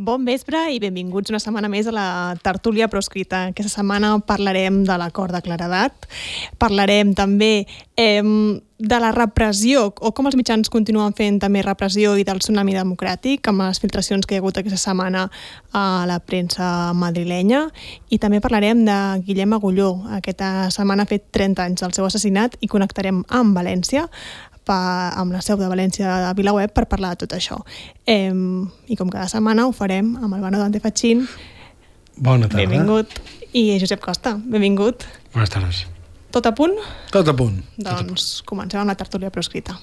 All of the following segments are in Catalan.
Bon vespre i benvinguts una setmana més a la tertúlia proscrita. Aquesta setmana parlarem de l'acord de claredat, parlarem també eh, de la repressió, o com els mitjans continuen fent també repressió i del tsunami democràtic, amb les filtracions que hi ha hagut aquesta setmana a la premsa madrilenya, i també parlarem de Guillem Agulló. Aquesta setmana ha fet 30 anys del seu assassinat i connectarem amb València pa, amb la seu de València de Vilaweb per parlar de tot això. Eh, I com cada setmana ho farem amb el Bano Dante Fatxin. Bona tarda. Benvingut. I Josep Costa, benvingut. Bones tardes. Tot a punt? Tot a punt. Doncs Tot a punt. comencem amb la tertúlia proscrita.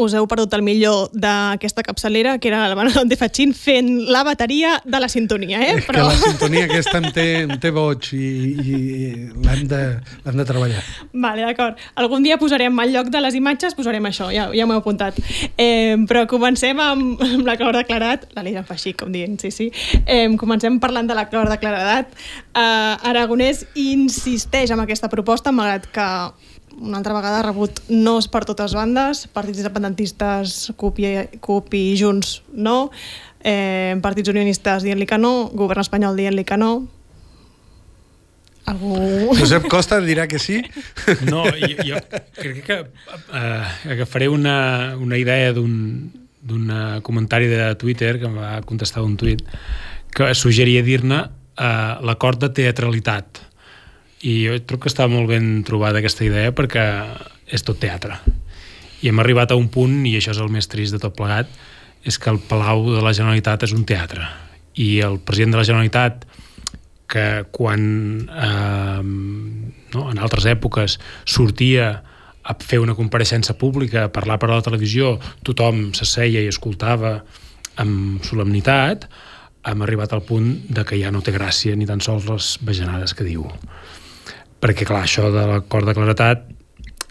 Us heu perdut el millor d'aquesta capçalera, que era el Manolo de Fatxin fent la bateria de la sintonia, eh? És que la sintonia aquesta em té, em té boig i, i l'hem de, de treballar. Vale, d'acord. Algun dia posarem al lloc de les imatges, posarem això, ja, ja m'ho he apuntat. Eh, però comencem amb, amb la clau de claredat, la Lira fa així, com dient, sí, sí. Eh, comencem parlant de la clau de claredat. Eh, Aragonès insisteix en aquesta proposta, malgrat que una altra vegada ha rebut nos per totes bandes, partits independentistes, CUP i, CUP i Junts no, eh, partits unionistes dient-li que no, govern espanyol dient-li que no, Algú... Josep Costa dirà que sí? No, jo, jo crec que uh, agafaré una, una idea d'un comentari de Twitter que em va contestar un tuit que suggeria dir-ne uh, l'acord de teatralitat i jo trobo que està molt ben trobada aquesta idea perquè és tot teatre. I hem arribat a un punt, i això és el més trist de tot plegat, és que el Palau de la Generalitat és un teatre. I el president de la Generalitat que quan eh, no, en altres èpoques sortia a fer una compareixença pública, a parlar per a la televisió, tothom s'asseia i escoltava amb solemnitat, hem arribat al punt de que ja no té gràcia ni tan sols les bajanades que diu perquè clar, això de l'acord de claretat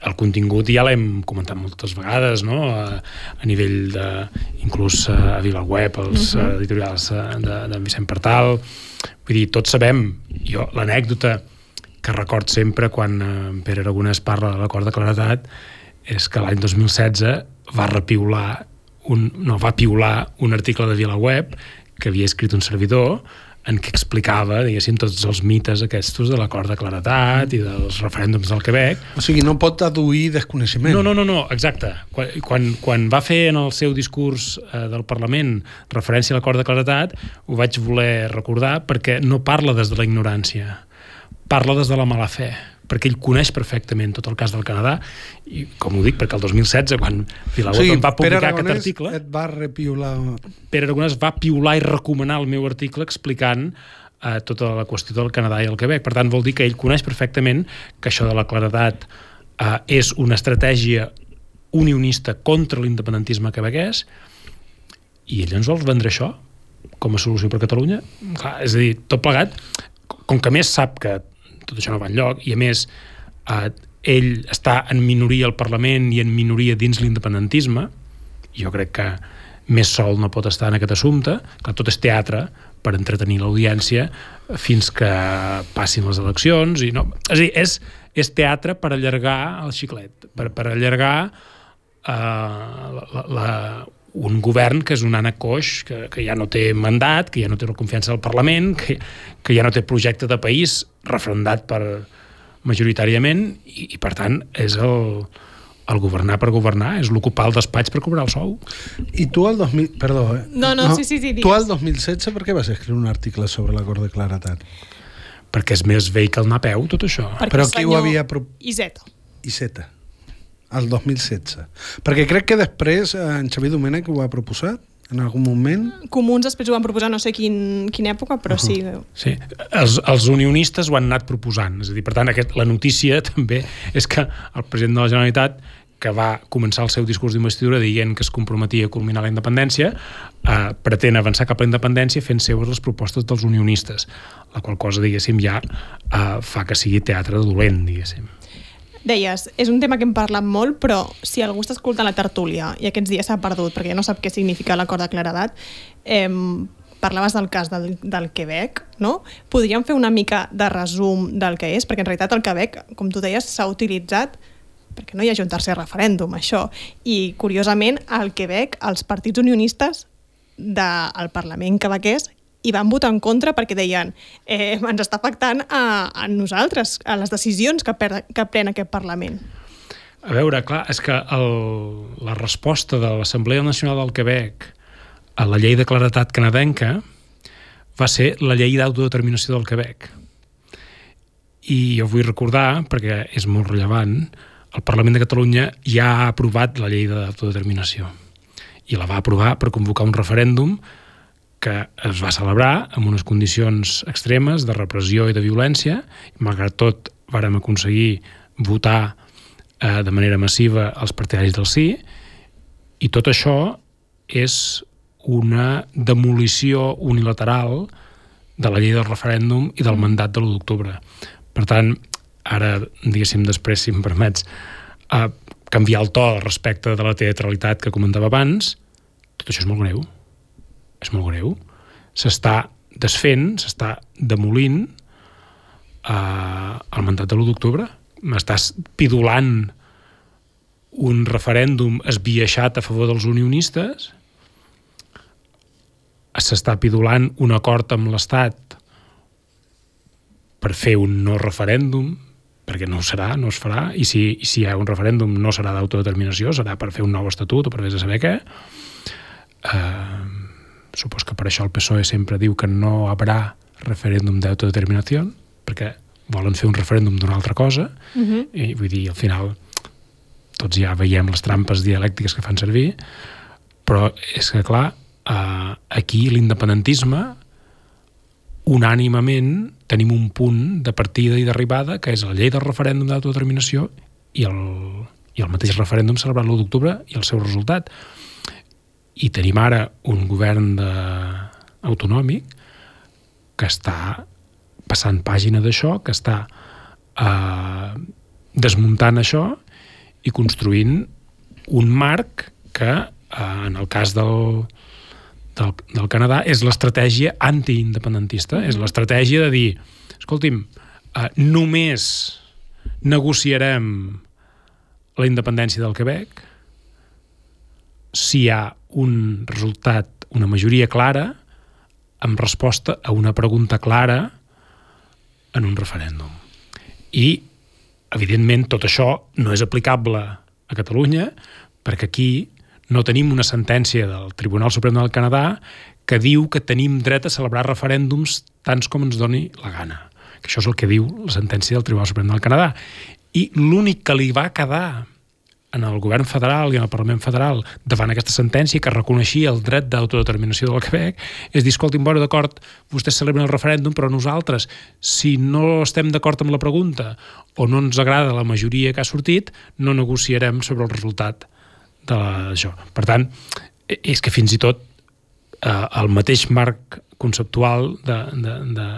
el contingut ja l'hem comentat moltes vegades, no? A, a nivell de, inclús a VilaWeb, els uh -huh. editorials de, de Vicent Partal. Vull dir, tots sabem, jo l'anècdota que record sempre quan en Pere Aragonès parla de l'acord de claretat és que l'any 2016 va repiular un, no, va piular un article de VilaWeb que havia escrit un servidor en què explicava, diguéssim, tots els mites aquests de l'acord de claretat i dels referèndums del Quebec. O sigui, no pot aduir desconeixement. No, no, no, no exacte. Quan, quan, quan va fer en el seu discurs eh, del Parlament referència a l'acord de claretat, ho vaig voler recordar perquè no parla des de la ignorància, parla des de la mala fe perquè ell coneix perfectament tot el cas del Canadà i com ho dic, perquè el 2016 quan o sigui, va publicar Pere aquest article et va repiular. Pere Aragonès va piular i recomanar el meu article explicant eh, tota la qüestió del Canadà i el Quebec. Per tant vol dir que ell coneix perfectament que això de la claredat eh, és una estratègia unionista contra l'independentisme quebequès i ell ens vol vendre això com a solució per Catalunya? Clar, és a dir, tot plegat com que més sap que tot això no va enlloc, i a més eh, ell està en minoria al Parlament i en minoria dins l'independentisme, jo crec que més sol no pot estar en aquest assumpte, que tot és teatre per entretenir l'audiència fins que passin les eleccions i no, és a dir, és, és teatre per allargar el xiclet, per, per allargar eh, la, la, un govern que és un ànec coix, que, que ja no té mandat, que ja no té la confiança del Parlament, que, que ja no té projecte de país referendat per majoritàriament i, i per tant és el, el governar per governar, és l'ocupar el despatx per cobrar el sou. I tu el 2000... Perdó, eh? No, no, sí, sí, sí, digues. Tu el 2016 per què vas escriure un article sobre l'acord de claretat? Perquè és més vell que el anar a peu, tot això. Perquè Però qui ho havia pro- Iseta. Iceta. El 2016. Perquè crec que després eh, en Xavier Domènech ho ha proposat en algun moment. Comuns després ho van proposar no sé quin, quina època, però sí. Sí, els, els unionistes ho han anat proposant. És a dir, per tant, aquest, la notícia també és que el president de la Generalitat que va començar el seu discurs d'investidura dient que es comprometia a culminar la independència, eh, pretén avançar cap a la independència fent seues les propostes dels unionistes, la qual cosa, diguéssim, ja eh, fa que sigui teatre dolent, diguéssim. Deies, és un tema que hem parlat molt, però si algú està escoltant la tertúlia i aquests dies s'ha perdut perquè no sap què significa l'acord de claredat, eh, parlaves del cas del, del Quebec, no? Podríem fer una mica de resum del que és, perquè en realitat el Quebec, com tu deies, s'ha utilitzat perquè no hi hagi un tercer referèndum, això. I, curiosament, al Quebec, els partits unionistes del Parlament quebequès i van votar en contra perquè deien eh, ens està afectant a, a nosaltres, a les decisions que, per, que pren aquest Parlament. A veure, clar, és que el, la resposta de l'Assemblea Nacional del Quebec a la llei de claretat canadenca va ser la llei d'autodeterminació del Quebec. I jo vull recordar, perquè és molt rellevant, el Parlament de Catalunya ja ha aprovat la llei d'autodeterminació i la va aprovar per convocar un referèndum que es va celebrar amb unes condicions extremes de repressió i de violència, malgrat tot vàrem aconseguir votar eh, de manera massiva els partidaris del sí, i tot això és una demolició unilateral de la llei del referèndum i del mandat de l'1 d'octubre. Per tant, ara, diguéssim, després, si em permets, eh, canviar el to respecte de la teatralitat que comentava abans, tot això és molt greu. És molt greu. S'està desfent, s'està demolint eh, el mandat de l'1 d'octubre. M'estàs pidolant un referèndum esbiaixat a favor dels unionistes, s'està pidolant un acord amb l'Estat per fer un no referèndum, perquè no serà, no es farà, i si, i si hi ha un referèndum no serà d'autodeterminació, serà per fer un nou estatut o per a saber què. Eh, supos que per això el PSOE sempre diu que no hi haurà referèndum d'autodeterminació, perquè volen fer un referèndum d'una altra cosa, uh -huh. i vull dir, al final tots ja veiem les trampes dialèctiques que fan servir, però és que, clar, eh, aquí l'independentisme unànimament tenim un punt de partida i d'arribada que és la llei del referèndum d'autodeterminació i el, i el mateix referèndum celebrat l'1 d'octubre i el seu resultat. I tenim ara un govern de... autonòmic que està passant pàgina d'això, que està eh, desmuntant això i construint un marc que, eh, en el cas del, del, del Canadà és l'estratègia antiindependentista, és l'estratègia de dir, escolti'm, eh, només negociarem la independència del Quebec si hi ha un resultat, una majoria clara amb resposta a una pregunta clara en un referèndum. I, evidentment, tot això no és aplicable a Catalunya perquè aquí no tenim una sentència del Tribunal Suprem del Canadà que diu que tenim dret a celebrar referèndums tants com ens doni la gana. Que això és el que diu la sentència del Tribunal Suprem del Canadà. I l'únic que li va quedar en el govern federal i en el Parlament federal davant aquesta sentència que reconeixia el dret d'autodeterminació del Quebec és dir, escolti'm, bueno, d'acord, vostès celebren el referèndum, però nosaltres, si no estem d'acord amb la pregunta o no ens agrada la majoria que ha sortit, no negociarem sobre el resultat d'això. Per tant, és que fins i tot eh, el mateix marc conceptual de, de, de,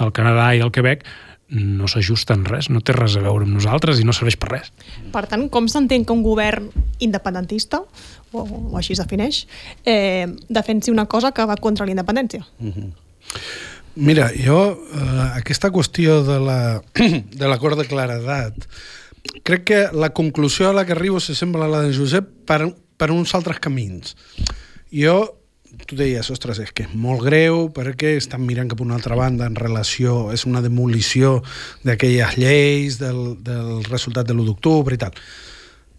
del Canadà i el Quebec no s'ajusta en res, no té res a veure amb nosaltres i no serveix per res. Per tant, com s'entén que un govern independentista, o, o així es defineix, eh, defensi una cosa que va contra la independència? Mm -hmm. Mira, jo, eh, aquesta qüestió de l'acord la, de, de claredat crec que la conclusió a la que arribo s'assembla a la de Josep per, per uns altres camins. Jo, tu deies, ostres, és que és molt greu perquè estan mirant cap a una altra banda en relació, és una demolició d'aquelles lleis, del, del resultat de l'1 d'octubre i tal.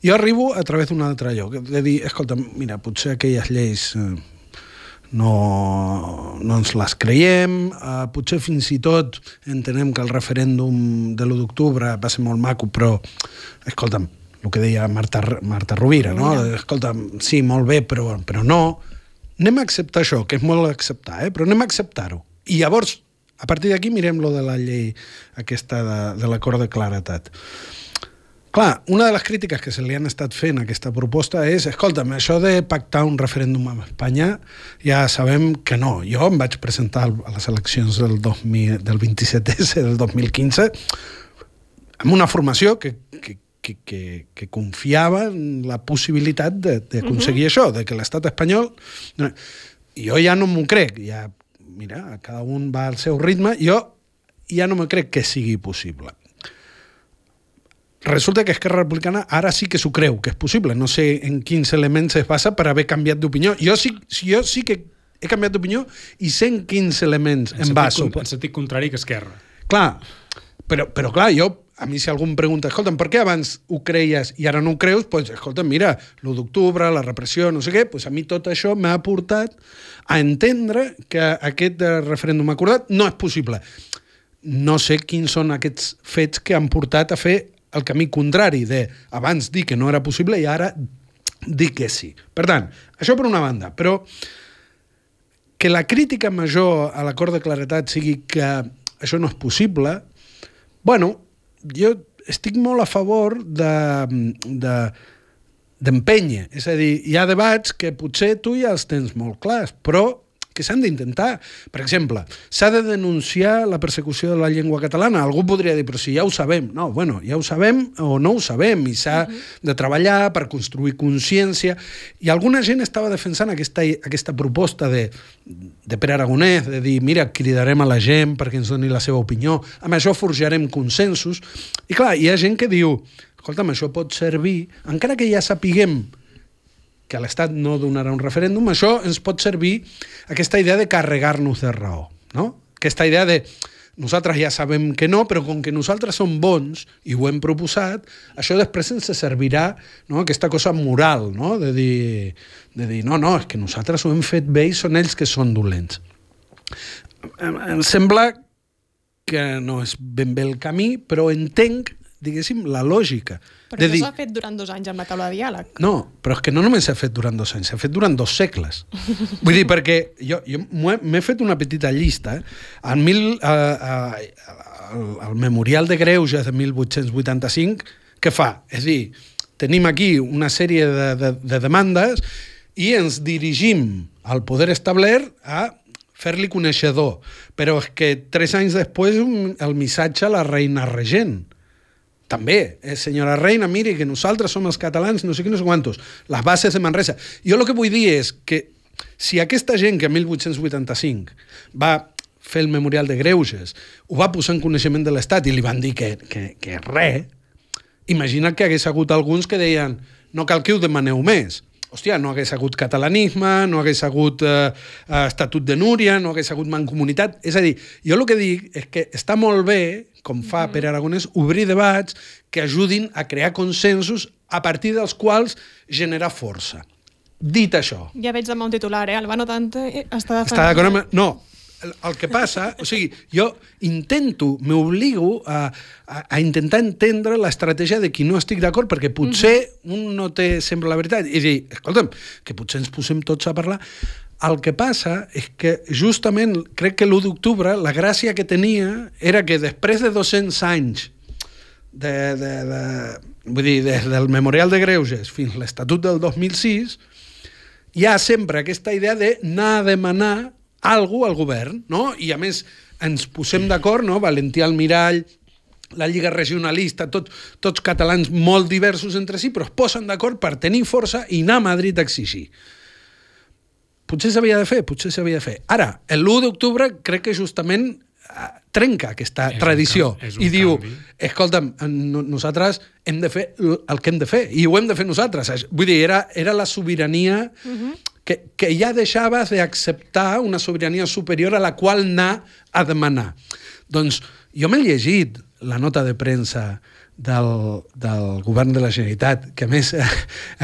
Jo arribo a través d'un altre lloc, de dir, escolta, mira, potser aquelles lleis eh, no, no ens les creiem, uh, potser fins i tot entenem que el referèndum de l'1 d'octubre va ser molt maco, però, escolta'm, el que deia Marta, Marta Rovira, no? Escolta'm, sí, molt bé, però, però no. Anem a acceptar això, que és molt acceptar, eh? però anem a acceptar-ho. I llavors, a partir d'aquí, mirem lo de la llei aquesta de, de l'acord de claretat. Clar, una de les crítiques que se li han estat fent a aquesta proposta és, escolta'm, això de pactar un referèndum amb Espanya ja sabem que no. Jo em vaig presentar a les eleccions del, 2000, del 27S del 2015 amb una formació que, que, que, que, que confiava en la possibilitat d'aconseguir uh -huh. això, de que l'estat espanyol... Jo ja no m'ho crec, ja mira, cada un va al seu ritme, jo ja no me crec que sigui possible. Resulta que Esquerra Republicana ara sí que s'ho creu, que és possible. No sé en quins elements es basa per haver canviat d'opinió. Jo sí, jo sí que he canviat d'opinió i sé en quins elements en, En, baso. sentit, en sentit contrari que Esquerra. Clar, però, però clar, jo, a mi si algú em pregunta, escolta'm, per què abans ho creies i ara no ho creus? Doncs, pues, escolta'm, mira, l'1 d'octubre, la repressió, no sé què, pues a mi tot això m'ha portat a entendre que aquest eh, referèndum acordat no és possible. No sé quins són aquests fets que han portat a fer el camí contrari de abans dir que no era possible i ara dir que sí. Per tant, això per una banda, però que la crítica major a l'acord de claretat sigui que això no és possible, bueno, jo estic molt a favor de, de, d'empènyer. És a dir, hi ha debats que potser tu ja els tens molt clars, però que s'han d'intentar. Per exemple, s'ha de denunciar la persecució de la llengua catalana. Algú podria dir, però si ja ho sabem. No, bueno, ja ho sabem o no ho sabem i s'ha uh -huh. de treballar per construir consciència. I alguna gent estava defensant aquesta, aquesta proposta de, de Pere Aragonès, de dir, mira, cridarem a la gent perquè ens doni la seva opinió, amb això forjarem consensos. I clar, hi ha gent que diu, escolta'm, això pot servir, encara que ja sapiguem que l'Estat no donarà un referèndum, això ens pot servir aquesta idea de carregar-nos de raó, no? Aquesta idea de nosaltres ja sabem que no, però com que nosaltres som bons i ho hem proposat, això després ens servirà no? aquesta cosa moral, no? de, dir, de dir, no, no, és que nosaltres ho hem fet bé i són ells que són dolents. Em, em sembla que no és ben bé el camí, però entenc diguéssim, la lògica. Però de això dir, s'ha fet durant dos anys amb la taula de diàleg. no, però és que no només s'ha fet durant dos anys, s'ha fet durant dos segles. Vull dir, perquè jo, jo m'he fet una petita llista. En mil, eh, eh, el, el Memorial de Greuges de 1885, què fa? És a dir, tenim aquí una sèrie de, de, de demandes i ens dirigim al poder establert a fer-li coneixedor. Però és que tres anys després el missatge a la reina regent també, eh, senyora Reina, miri que nosaltres som els catalans, no sé què, no quantos, les bases de Manresa. Jo el que vull dir és que si aquesta gent que a 1885 va fer el memorial de Greuges, ho va posar en coneixement de l'Estat i li van dir que, que, que res, imagina't que hagués hagut alguns que deien no cal que ho demaneu més. Hòstia, no hagués hagut catalanisme, no hagués hagut eh, eh, estatut de Núria, no hagués hagut mancomunitat. És a dir, jo el que dic és que està molt bé, com fa Pere Aragonès, obrir debats que ajudin a crear consensos a partir dels quals generar força. Dit això, Ja veig demà un titular, eh? Albano Dante està defensant... està d'acord amb... No, el, que passa, o sigui, jo intento, m'obligo a, a, a intentar entendre l'estratègia de qui no estic d'acord, perquè potser un no té sempre la veritat. I dir, escolta'm, que potser ens posem tots a parlar. El que passa és que justament crec que l'1 d'octubre la gràcia que tenia era que després de 200 anys de, de, de, vull dir, des del Memorial de Greuges fins a l'Estatut del 2006 hi ha sempre aquesta idea d'anar a demanar alguna al govern, no? I a més ens posem d'acord, no? Valentí Almirall, la Lliga Regionalista, tot, tots catalans molt diversos entre si, però es posen d'acord per tenir força i anar a Madrid a exigir. Potser s'havia de fer, potser s'havia de fer. Ara, l'1 d'octubre crec que justament eh, trenca aquesta És tradició un i diu, canvi. escolta'm, no- nosaltres hem de fer el que hem de fer i ho hem de fer nosaltres. Vull dir, era, era la sobirania que, que ja deixaves d'acceptar una sobirania superior a la qual anar a demanar. Doncs jo m'he llegit la nota de premsa del, del govern de la Generalitat, que a més eh,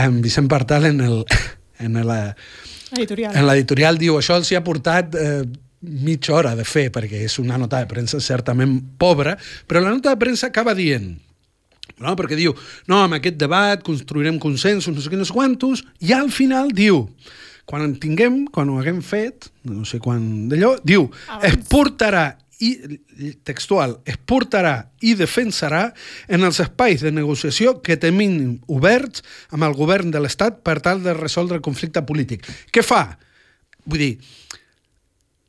en Vicent Partal en el, en la, Editorial. en l'editorial diu això els hi ha portat eh, mitja hora de fer, perquè és una nota de premsa certament pobra, però la nota de premsa acaba dient no? perquè diu, no, amb aquest debat construirem consensos, no sé què, no sé quantos, i al final diu, quan en tinguem, quan ho haguem fet, no sé quan d'allò, diu, Abans. es portarà i, textual, es portarà i defensarà en els espais de negociació que tenim oberts amb el govern de l'Estat per tal de resoldre el conflicte polític. Què fa? Vull dir,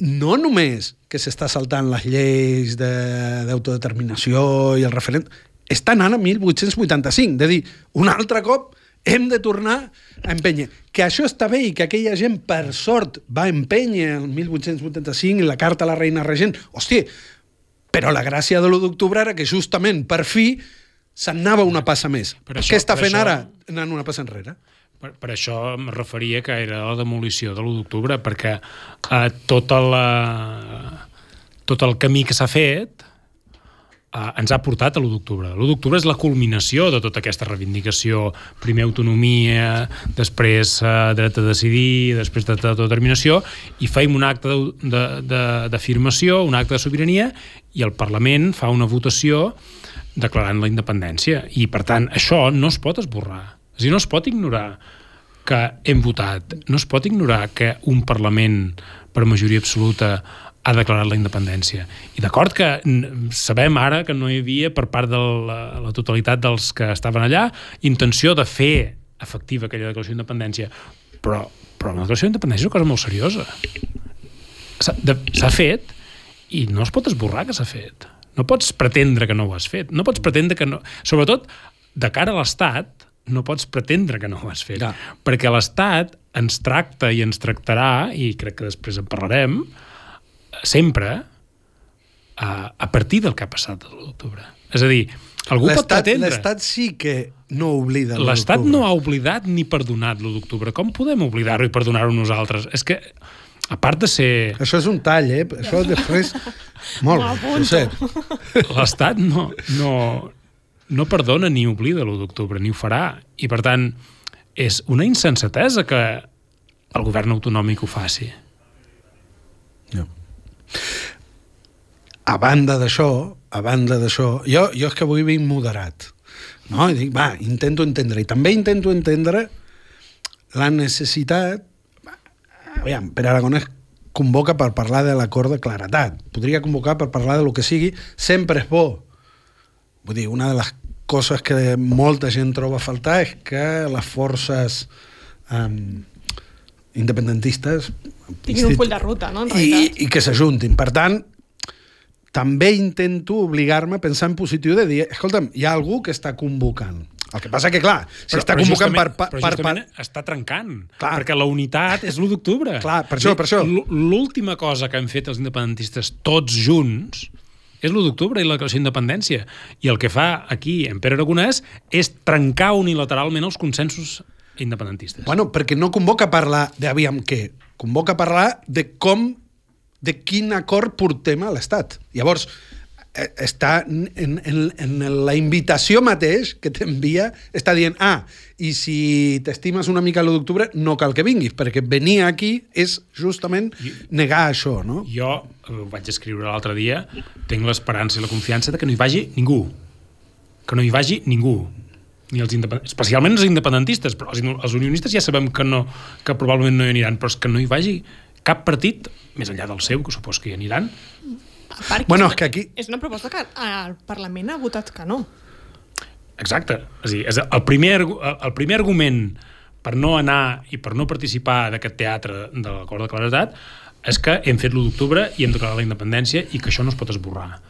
no només que s'està saltant les lleis de- d'autodeterminació i el referèndum, està anant a 1885. De dir, un altre cop hem de tornar a empènyer. Que això està bé i que aquella gent, per sort, va empènyer el 1885 i la carta a la reina regent. Hòstia, però la gràcia de l'1 d'octubre era que justament, per fi, s'anava una passa més. Per això- Què està fent això- ara? Anant una passa enrere. Per, per això em referia que era la demolició de l'1 d'octubre, perquè eh, tota la, tot el camí que s'ha fet eh, ens ha portat a l'1 d'octubre. L'1 d'octubre és la culminació de tota aquesta reivindicació. Primer autonomia, després eh, dret a decidir, després dret a determinació, i feim un acte d'afirmació, un acte de sobirania, i el Parlament fa una votació declarant la independència. I, per tant, això no es pot esborrar. És a dir, no es pot ignorar que hem votat. No es pot ignorar que un Parlament, per majoria absoluta, ha declarat la independència. I d'acord que sabem ara que no hi havia, per part de la, la totalitat dels que estaven allà, intenció de fer efectiva aquella declaració d'independència. Però, però la declaració d'independència és una cosa molt seriosa. S'ha fet i no es pot esborrar que s'ha fet. No pots pretendre que no ho has fet. No pots pretendre que no... Sobretot, de cara a l'Estat, no pots pretendre que no ho has fet. Ja. Perquè l'Estat ens tracta i ens tractarà, i crec que després en parlarem, sempre a, a partir del que ha passat el 1 d'octubre. És a dir, algú pot pretendre... l'Estat sí que no oblida l'1 L'Estat no ha oblidat ni perdonat l'1 d'octubre. Com podem oblidar-ho i perdonar-ho nosaltres? És que, a part de ser... Això és un tall, eh? Això després... Molt, apunto. Josep. L'Estat no, no, no perdona ni oblida l'1 d'octubre, ni ho farà. I, per tant, és una insensatesa que el govern autonòmic ho faci. A banda d'això, a banda d'això, jo, jo és que avui vinc moderat. No? I dic, va, intento entendre. I també intento entendre la necessitat... Aviam, per Aragonès convoca per parlar de l'acord de claretat. Podria convocar per parlar de lo que sigui. Sempre és bo. Vull dir, una de les coses que molta gent troba a faltar és que les forces um, independentistes Tinguin un full de ruta, no, en i, realitat. i que s'ajuntin. Per tant, també intento obligar-me a pensar en positiu de dir, escolta'm, hi ha algú que està convocant. El que passa que, clar, si està convocant per... per, però per, justament per està trencant, Clar. perquè la unitat és l'1 d'octubre. Clar, per això, per això. L'última cosa que han fet els independentistes tots junts és l'1 d'octubre i la declaració d'independència. I el que fa aquí en Pere Aragonès és trencar unilateralment els consensos independentistes. Bueno, perquè no convoca a parlar de aviam què, convoca a parlar de com, de quin acord portem a l'Estat. Llavors, eh, està en, en, en la invitació mateix que t'envia, està dient, ah, i si t'estimes una mica l'1 d'octubre, no cal que vinguis, perquè venir aquí és justament negar això, no? Jo ho vaig escriure l'altre dia, tinc l'esperança i la confiança de que no hi vagi ningú. Que no hi vagi ningú. Ni els. Especialment els independentistes, però els, els unionistes ja sabem que, no, que probablement no hi aniran, però és que no hi vagi cap partit, més enllà del seu, que supos que hi aniran, A part Bueno, és, que aquí- És una proposta que el Parlament ha votat que no. Exacte. És dir, és el, primer, el primer argument per no anar i per no participar d'aquest teatre de l'acord de claretat és que hem fet l'1 d'octubre i hem declarat la independència i que això no es pot esborrar.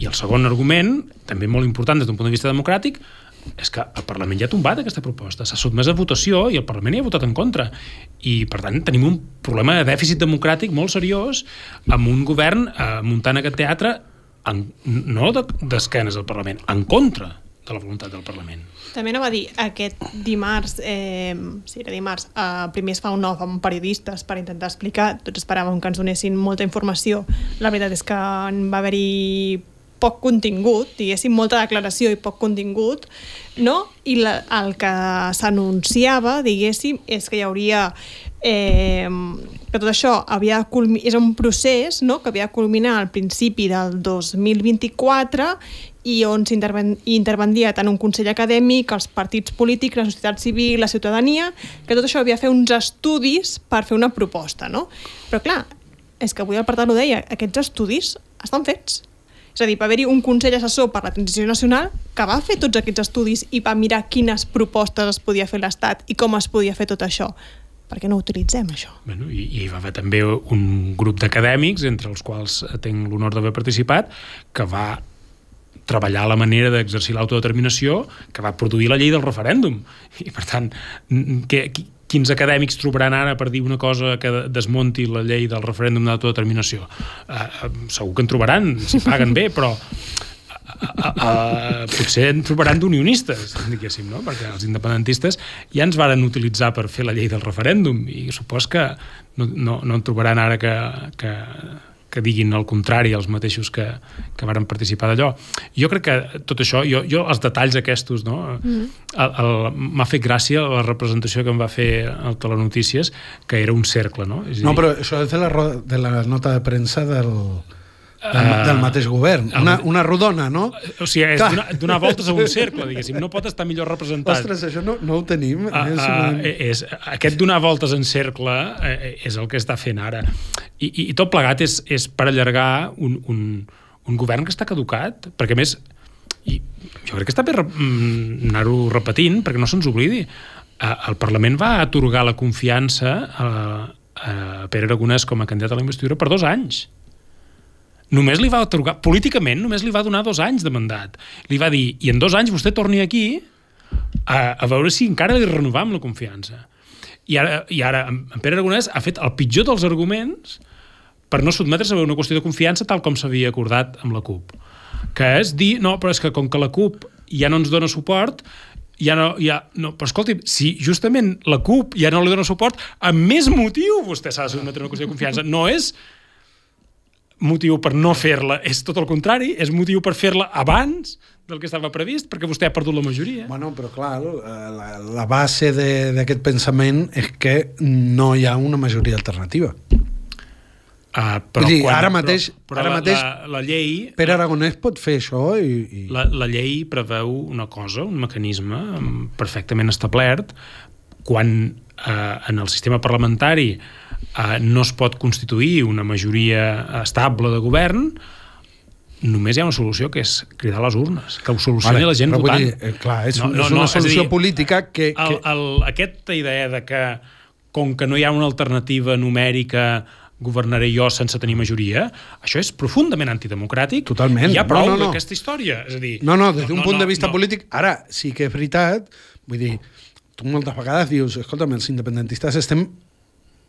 I el segon argument, també molt important des d'un punt de vista democràtic, és que el Parlament ja ha tombat aquesta proposta, s'ha sotmès a votació i el Parlament hi ha votat en contra. I, per tant, tenim un problema de dèficit democràtic molt seriós amb un govern eh, muntant aquest teatre en, no d'esquenes de, al Parlament, en contra de la voluntat del Parlament. També anava a dir, aquest dimarts, eh, sí, era dimarts, eh, primer es fa un nou amb periodistes per intentar explicar, tots esperàvem que ens donessin molta informació. La veritat és que va haver-hi poc contingut, diguéssim, molta declaració i poc contingut, no? I la, el que s'anunciava, diguéssim, és que hi hauria eh, que tot això havia de és un procés no? que havia de culminar al principi del 2024 i on s'interven- hi intervendria tant un Consell Acadèmic, els partits polítics, la societat civil, la ciutadania, que tot això havia de fer uns estudis per fer una proposta, no? Però clar, és que avui el Partat ho deia, aquests estudis estan fets. És a dir, va haver-hi un Consell Assessor per la Transició Nacional que va fer tots aquests estudis i va mirar quines propostes es podia fer l'Estat i com es podia fer tot això. Per què no utilitzem, això? Bueno, i, I va haver també un grup d'acadèmics, entre els quals tinc l'honor d'haver participat, que va treballar la manera d'exercir l'autodeterminació que va produir la llei del referèndum. I, per tant, que, quins acadèmics trobaran ara per dir una cosa que desmonti la llei del referèndum d'autodeterminació? Uh, segur que en trobaran, si paguen bé, però uh, uh, potser en trobaran d'unionistes, diguéssim, no? perquè els independentistes ja ens varen utilitzar per fer la llei del referèndum i supos que no, no, no en trobaran ara que, que que diguin el contrari als mateixos que, que varen participar d'allò. Jo crec que tot això, jo, jo els detalls aquests, no? Mm. m'ha fet gràcia la representació que em va fer el Telenotícies, que era un cercle, no? És no, dir... però això és de la, de la nota de premsa del, del, del mateix govern. Una, una rodona, no? O sigui, és donar, donar voltes a un cercle, diguéssim. No pot estar millor representat. Ostres, això no, no ho tenim. Uh, uh, és, aquest donar voltes en cercle uh, és el que està fent ara. I, i, i tot plegat és, és per allargar un, un, un govern que està caducat, perquè més i jo crec que està bé mm, anar-ho repetint perquè no se'ns oblidi el Parlament va atorgar la confiança a, a Pere Aragonès com a candidat a la investidura per dos anys només li va atorgar, políticament només li va donar dos anys de mandat. Li va dir, i en dos anys vostè torni aquí a, a veure si encara li renovam la confiança. I ara, i ara en Pere Aragonès ha fet el pitjor dels arguments per no sotmetre's a una qüestió de confiança tal com s'havia acordat amb la CUP. Que és dir, no, però és que com que la CUP ja no ens dona suport, ja no, ja, no, però escolti, si justament la CUP ja no li dona suport, amb més motiu vostè s'ha de sotmetre a una qüestió de confiança. No és motiu per no fer-la, és tot el contrari, és motiu per fer-la abans del que estava previst, perquè vostè ha perdut la majoria. Bueno, però clar, la, la base d'aquest pensament és que no hi ha una majoria alternativa. Uh, però dir, quan, ara mateix, però, però ara la, mateix la, la llei... Pere Aragonès pot fer això i... i... La, la llei preveu una cosa, un mecanisme perfectament establert quan eh, en el sistema parlamentari eh, no es pot constituir una majoria estable de govern, només hi ha una solució que és cridar les urnes, que ho solucioni vale, la gent votant. Dir, eh, clar, és, no, no, és una no, solució dir, política que... que... El, el, aquesta idea de que com que no hi ha una alternativa numèrica governaré jo sense tenir majoria, això és profundament antidemocràtic. Totalment. Hi ha prou no, no, no. d'aquesta història. És a dir, no, no, des d'un no, punt no, de vista no. polític... Ara, sí que és veritat, vull dir, tu moltes vegades dius, escolta'm, els independentistes estem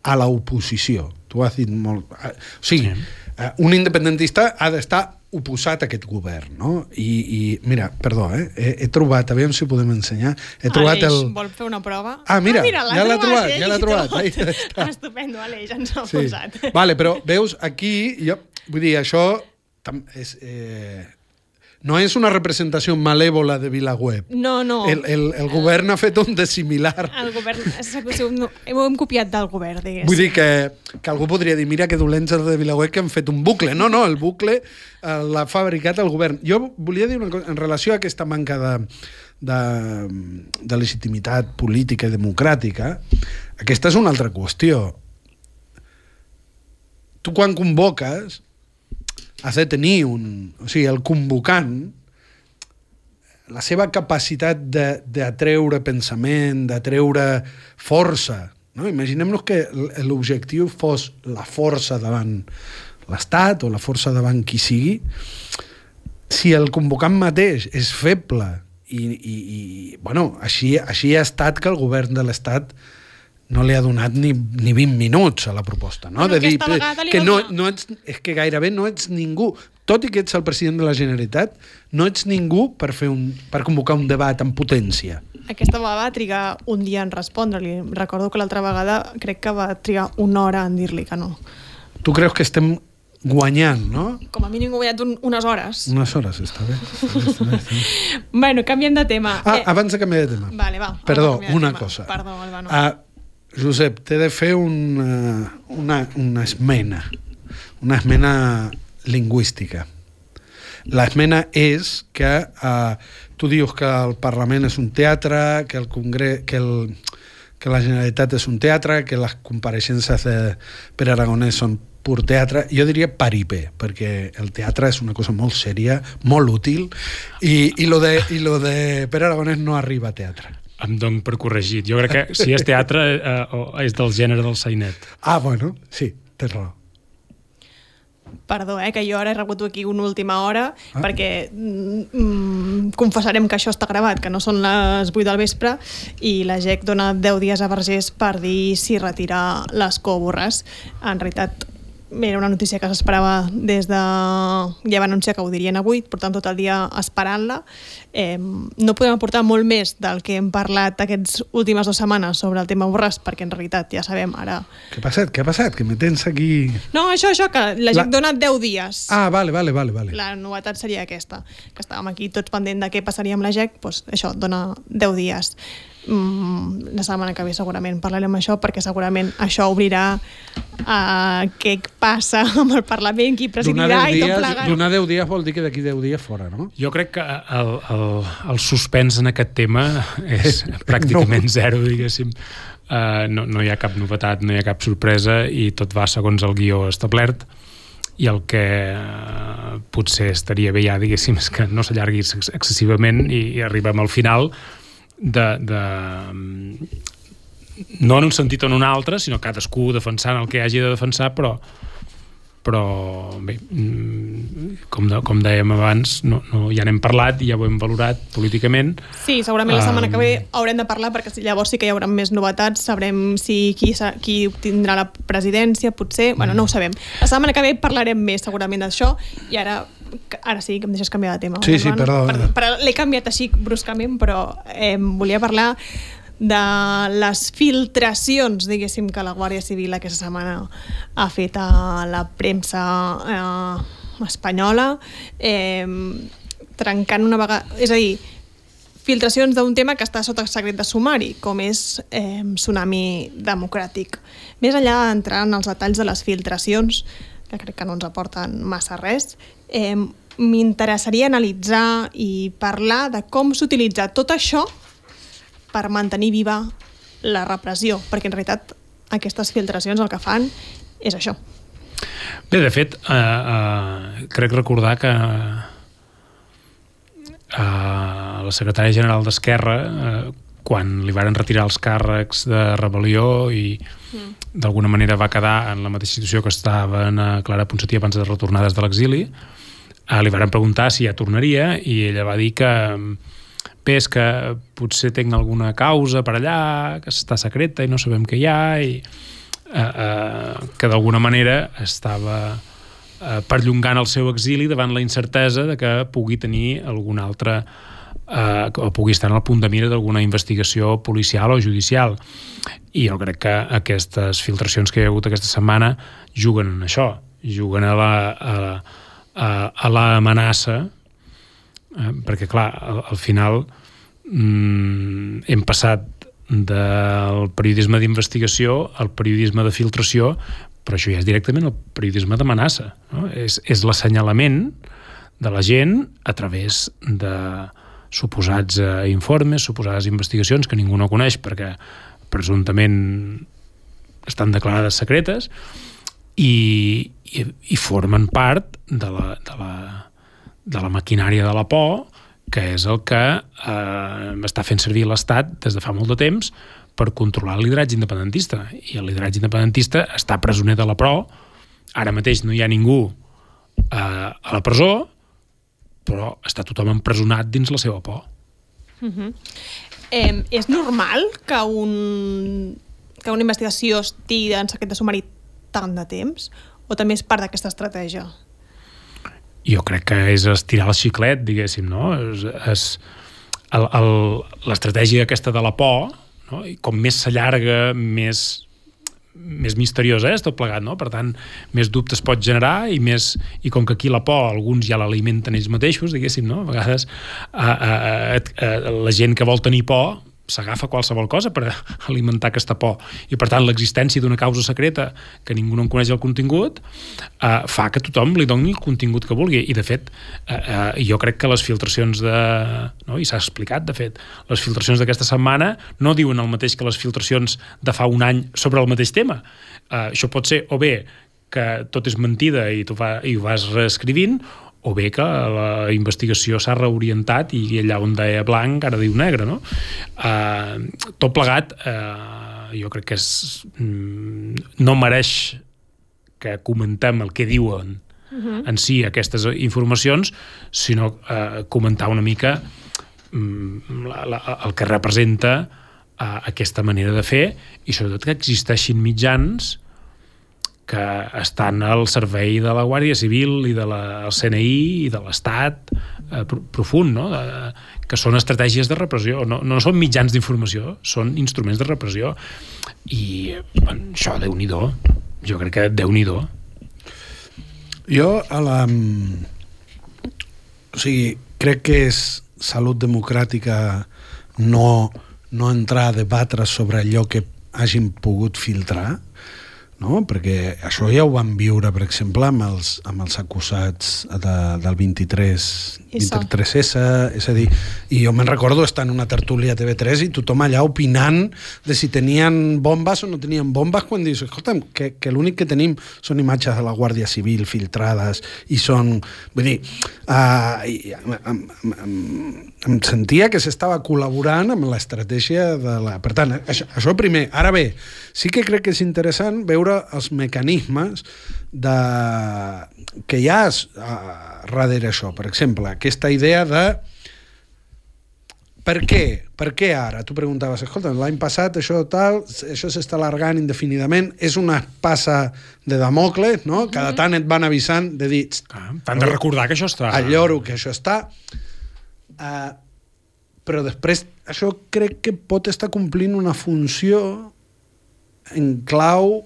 a l'oposició. Tu has dit molt... O sigui, sí. Eh, un independentista ha d'estar oposat a aquest govern, no? I, i mira, perdó, eh? he, he trobat, aviam si ho podem ensenyar, he trobat Aleix, el... vol fer una prova? Ah, mira, ah, mira ja l'ha trobat, ja l'ha trobat. Ahí està. Estupendo, Aleix, ens ha sí. posat. Vale, però veus, aquí, jo, vull dir, això és, eh, no és una representació malèvola de Vilaweb. No, no. El, el, el govern ha fet un de similar. El govern, ho hem copiat del govern, diguéssim. Vull dir que, que algú podria dir, mira que dolents els de Vilaweb que han fet un bucle. No, no, el bucle eh, l'ha fabricat el govern. Jo volia dir una cosa, en relació a aquesta manca de, de, de legitimitat política i democràtica, aquesta és una altra qüestió. Tu quan convoques has de tenir un... O sigui, el convocant, la seva capacitat d'atreure pensament, d'atreure força, no? Imaginem-nos que l'objectiu fos la força davant l'Estat o la força davant qui sigui. Si el convocant mateix és feble i, i, i bueno, així, així ha estat que el govern de l'Estat no li ha donat ni, ni 20 minuts a la proposta, no? Però de dir que no, no ets, és que gairebé no ets ningú, tot i que ets el president de la Generalitat, no ets ningú per, fer un, per convocar un debat en potència. Aquesta vegada va trigar un dia en respondre-li. Recordo que l'altra vegada crec que va trigar una hora en dir-li que no. Tu creus que estem guanyant, no? Com a mínim guanyat un, unes hores. Unes hores, està bé. Està bé, està bé, està bé. bueno, canviem de tema. Ah, eh... abans de canviar de tema. Vale, va. Perdó, una tema. cosa. Perdó, Albano. Ah, Josep, t'he de fer una, una, una esmena, una esmena lingüística. L'esmena és que eh, tu dius que el Parlament és un teatre, que el Congrés, que, el, que la Generalitat és un teatre, que les compareixences de Pere Aragonès són pur teatre, jo diria paripé, perquè el teatre és una cosa molt sèria, molt útil, i, i, lo, de, i lo de Pere Aragonès no arriba a teatre em dono per corregit. Jo crec que si és teatre eh, és del gènere del sainet. Ah, bueno, sí, tens raó. Perdó, eh, que jo ara he rebut aquí una última hora ah. perquè mm, confessarem que això està gravat, que no són les 8 del vespre i la GEC dona 10 dies a Vergés per dir si retira les còborres. En realitat, era una notícia que s'esperava des de... Ja va anunciar que ho dirien avui, portant tot el dia esperant-la. Eh, no podem aportar molt més del que hem parlat aquestes últimes dues setmanes sobre el tema Borràs, perquè en realitat ja sabem ara... Què ha passat? Què ha passat? Que me tens aquí... No, això, això, que la gent la... dona 10 dies. Ah, vale, vale, vale, vale. La novetat seria aquesta, que estàvem aquí tots pendent de què passaria amb la GEC, doncs això, dona 10 dies la setmana que ve segurament parlarem això perquè segurament això obrirà uh, què passa amb el Parlament, qui presidirà i tot plegat. Donar 10 dies vol dir que d'aquí 10 dies fora, no? Jo crec que el, el, el suspens en aquest tema és pràcticament no. zero, diguéssim. Uh, no, no hi ha cap novetat, no hi ha cap sorpresa i tot va segons el guió establert i el que uh, potser estaria bé ja, diguéssim, és que no s'allargui excessivament i, i arribem al final de, de no en un sentit o en un altre, sinó cadascú defensant el que hagi de defensar, però però bé, mm, com, de, com dèiem abans, no, no, ja n'hem parlat i ja ho hem valorat políticament. Sí, segurament la setmana um, que ve haurem de parlar perquè llavors sí que hi haurà més novetats, sabrem si qui, qui tindrà la presidència, potser, bueno, no ho sabem. La setmana que ve parlarem més segurament d'això i ara ara sí que em deixes canviar de tema. Sí, sí, perdó. Per, per, L'he canviat així bruscament, però eh, volia parlar de les filtracions, diguéssim, que la Guàrdia Civil aquesta setmana ha fet a la premsa eh, espanyola, eh, trencant una vegada... És a dir, filtracions d'un tema que està sota secret de sumari, com és eh, Tsunami Democràtic. Més enllà d'entrar en els detalls de les filtracions, que crec que no ens aporten massa res, eh, m'interessaria analitzar i parlar de com s'utilitza tot això per mantenir viva la repressió, perquè en realitat aquestes filtracions el que fan és això. Bé, de fet, eh, eh, crec recordar que eh, la secretària general d'Esquerra, eh, quan li varen retirar els càrrecs de rebel·lió i mm. d'alguna manera va quedar en la mateixa situació que estava en Clara Ponsatí abans de retornar des de l'exili, eh, li varen preguntar si ja tornaria i ella va dir que bé, és que potser tinc alguna causa per allà, que està secreta i no sabem què hi ha, i eh, eh, que d'alguna manera estava eh, perllongant el seu exili davant la incertesa de que pugui tenir algun altre eh, o pugui estar en el punt de mira d'alguna investigació policial o judicial. I jo crec que aquestes filtracions que hi ha hagut aquesta setmana juguen en això, juguen a la, a, a, a l'amenaça Eh, perquè, clar, al, al final mm, hem passat del periodisme d'investigació al periodisme de filtració, però això ja és directament el periodisme d'amenaça. No? És, és l'assenyalament de la gent a través de suposats eh, informes, suposades investigacions que ningú no coneix perquè presumptament estan declarades secretes i, i, i formen part de la, de la, de la maquinària de la por, que és el que eh, està fent servir l'Estat des de fa molt de temps per controlar el lideratge independentista. I el lideratge independentista està presoner de la pro, ara mateix no hi ha ningú eh, a la presó, però està tothom empresonat dins la seva por. Uh. -huh. eh, és normal que, un, que una investigació estigui en secret de sumari tant de temps? O també és part d'aquesta estratègia? jo crec que és estirar el xiclet, diguéssim, no? És, és l'estratègia aquesta de la por, no? I com més s'allarga, més més misteriosa és tot plegat, no? Per tant, més dubtes pot generar i més i com que aquí la por alguns ja l'alimenten ells mateixos, diguéssim, no? A vegades a, a, a, a, la gent que vol tenir por s'agafa qualsevol cosa per alimentar aquesta por. I, per tant, l'existència d'una causa secreta que ningú no en coneix el contingut eh, fa que tothom li doni el contingut que vulgui. I, de fet, eh, eh, jo crec que les filtracions de... No? I s'ha explicat, de fet, les filtracions d'aquesta setmana no diuen el mateix que les filtracions de fa un any sobre el mateix tema. Eh, això pot ser o bé que tot és mentida i tu va, i ho vas reescrivint, o bé que la investigació s'ha reorientat i allà on deia blanc ara diu negre, no? Uh, tot plegat, uh, jo crec que és, mm, no mereix que comentem el que diuen uh -huh. en si aquestes informacions, sinó eh, comentar una mica mm, la, la, el que representa eh, aquesta manera de fer i sobretot que existeixin mitjans que estan al servei de la Guàrdia Civil i de la CNI i de l'Estat eh, profund, no? De, que són estratègies de repressió, no, no són mitjans d'informació, són instruments de repressió. I bueno, això, déu nhi jo crec que déu nhi Jo, a la... O sigui, crec que és salut democràtica no, no entrar a debatre sobre allò que hagin pogut filtrar, no? perquè això ja ho van viure, per exemple, amb els, amb els acusats de, del 23, 23S, és a dir, i jo me'n recordo estar en una tertúlia a TV3 i tothom allà opinant de si tenien bombes o no tenien bombes, quan dius, escolta'm, que, que l'únic que tenim són imatges de la Guàrdia Civil filtrades i són... Vull dir, uh, i, em, em, em, em sentia que s'estava col·laborant amb l'estratègia de la... Per tant, això, això primer. Ara bé, sí que crec que és interessant veure els mecanismes de... que hi ha uh, darrere això. Per exemple, aquesta idea de per què? Per què ara? Tu preguntaves, escolta, l'any passat això tal, això s'està alargant indefinidament, és una passa de Damocles, no? Cada tant et van avisant de dir... Ah, T'han de recordar que això està... Al lloro que això està. Uh, però després això crec que pot estar complint una funció en clau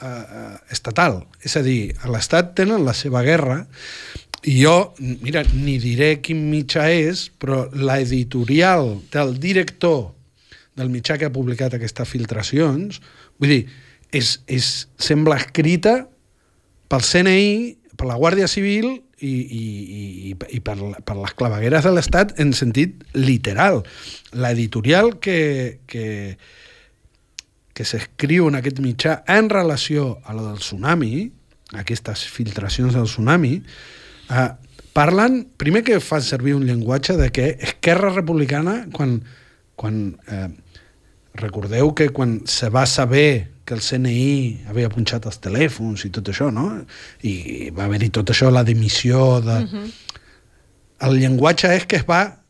eh, estatal. És a dir, a l'Estat tenen la seva guerra i jo, mira, ni diré quin mitjà és, però l'editorial del director del mitjà que ha publicat aquestes filtracions, vull dir, és, és, sembla escrita pel CNI, per la Guàrdia Civil i, i, i, i per, per les clavegueres de l'Estat en sentit literal. L'editorial que, que, que s'escriu en aquest mitjà en relació a la del tsunami, aquestes filtracions del tsunami, eh, parlen, primer que fan servir un llenguatge de que Esquerra Republicana, quan, quan eh, recordeu que quan se va saber que el CNI havia punxat els telèfons i tot això, no? I va haver-hi tot això, la dimissió de... Uh -huh. El llenguatge és que es va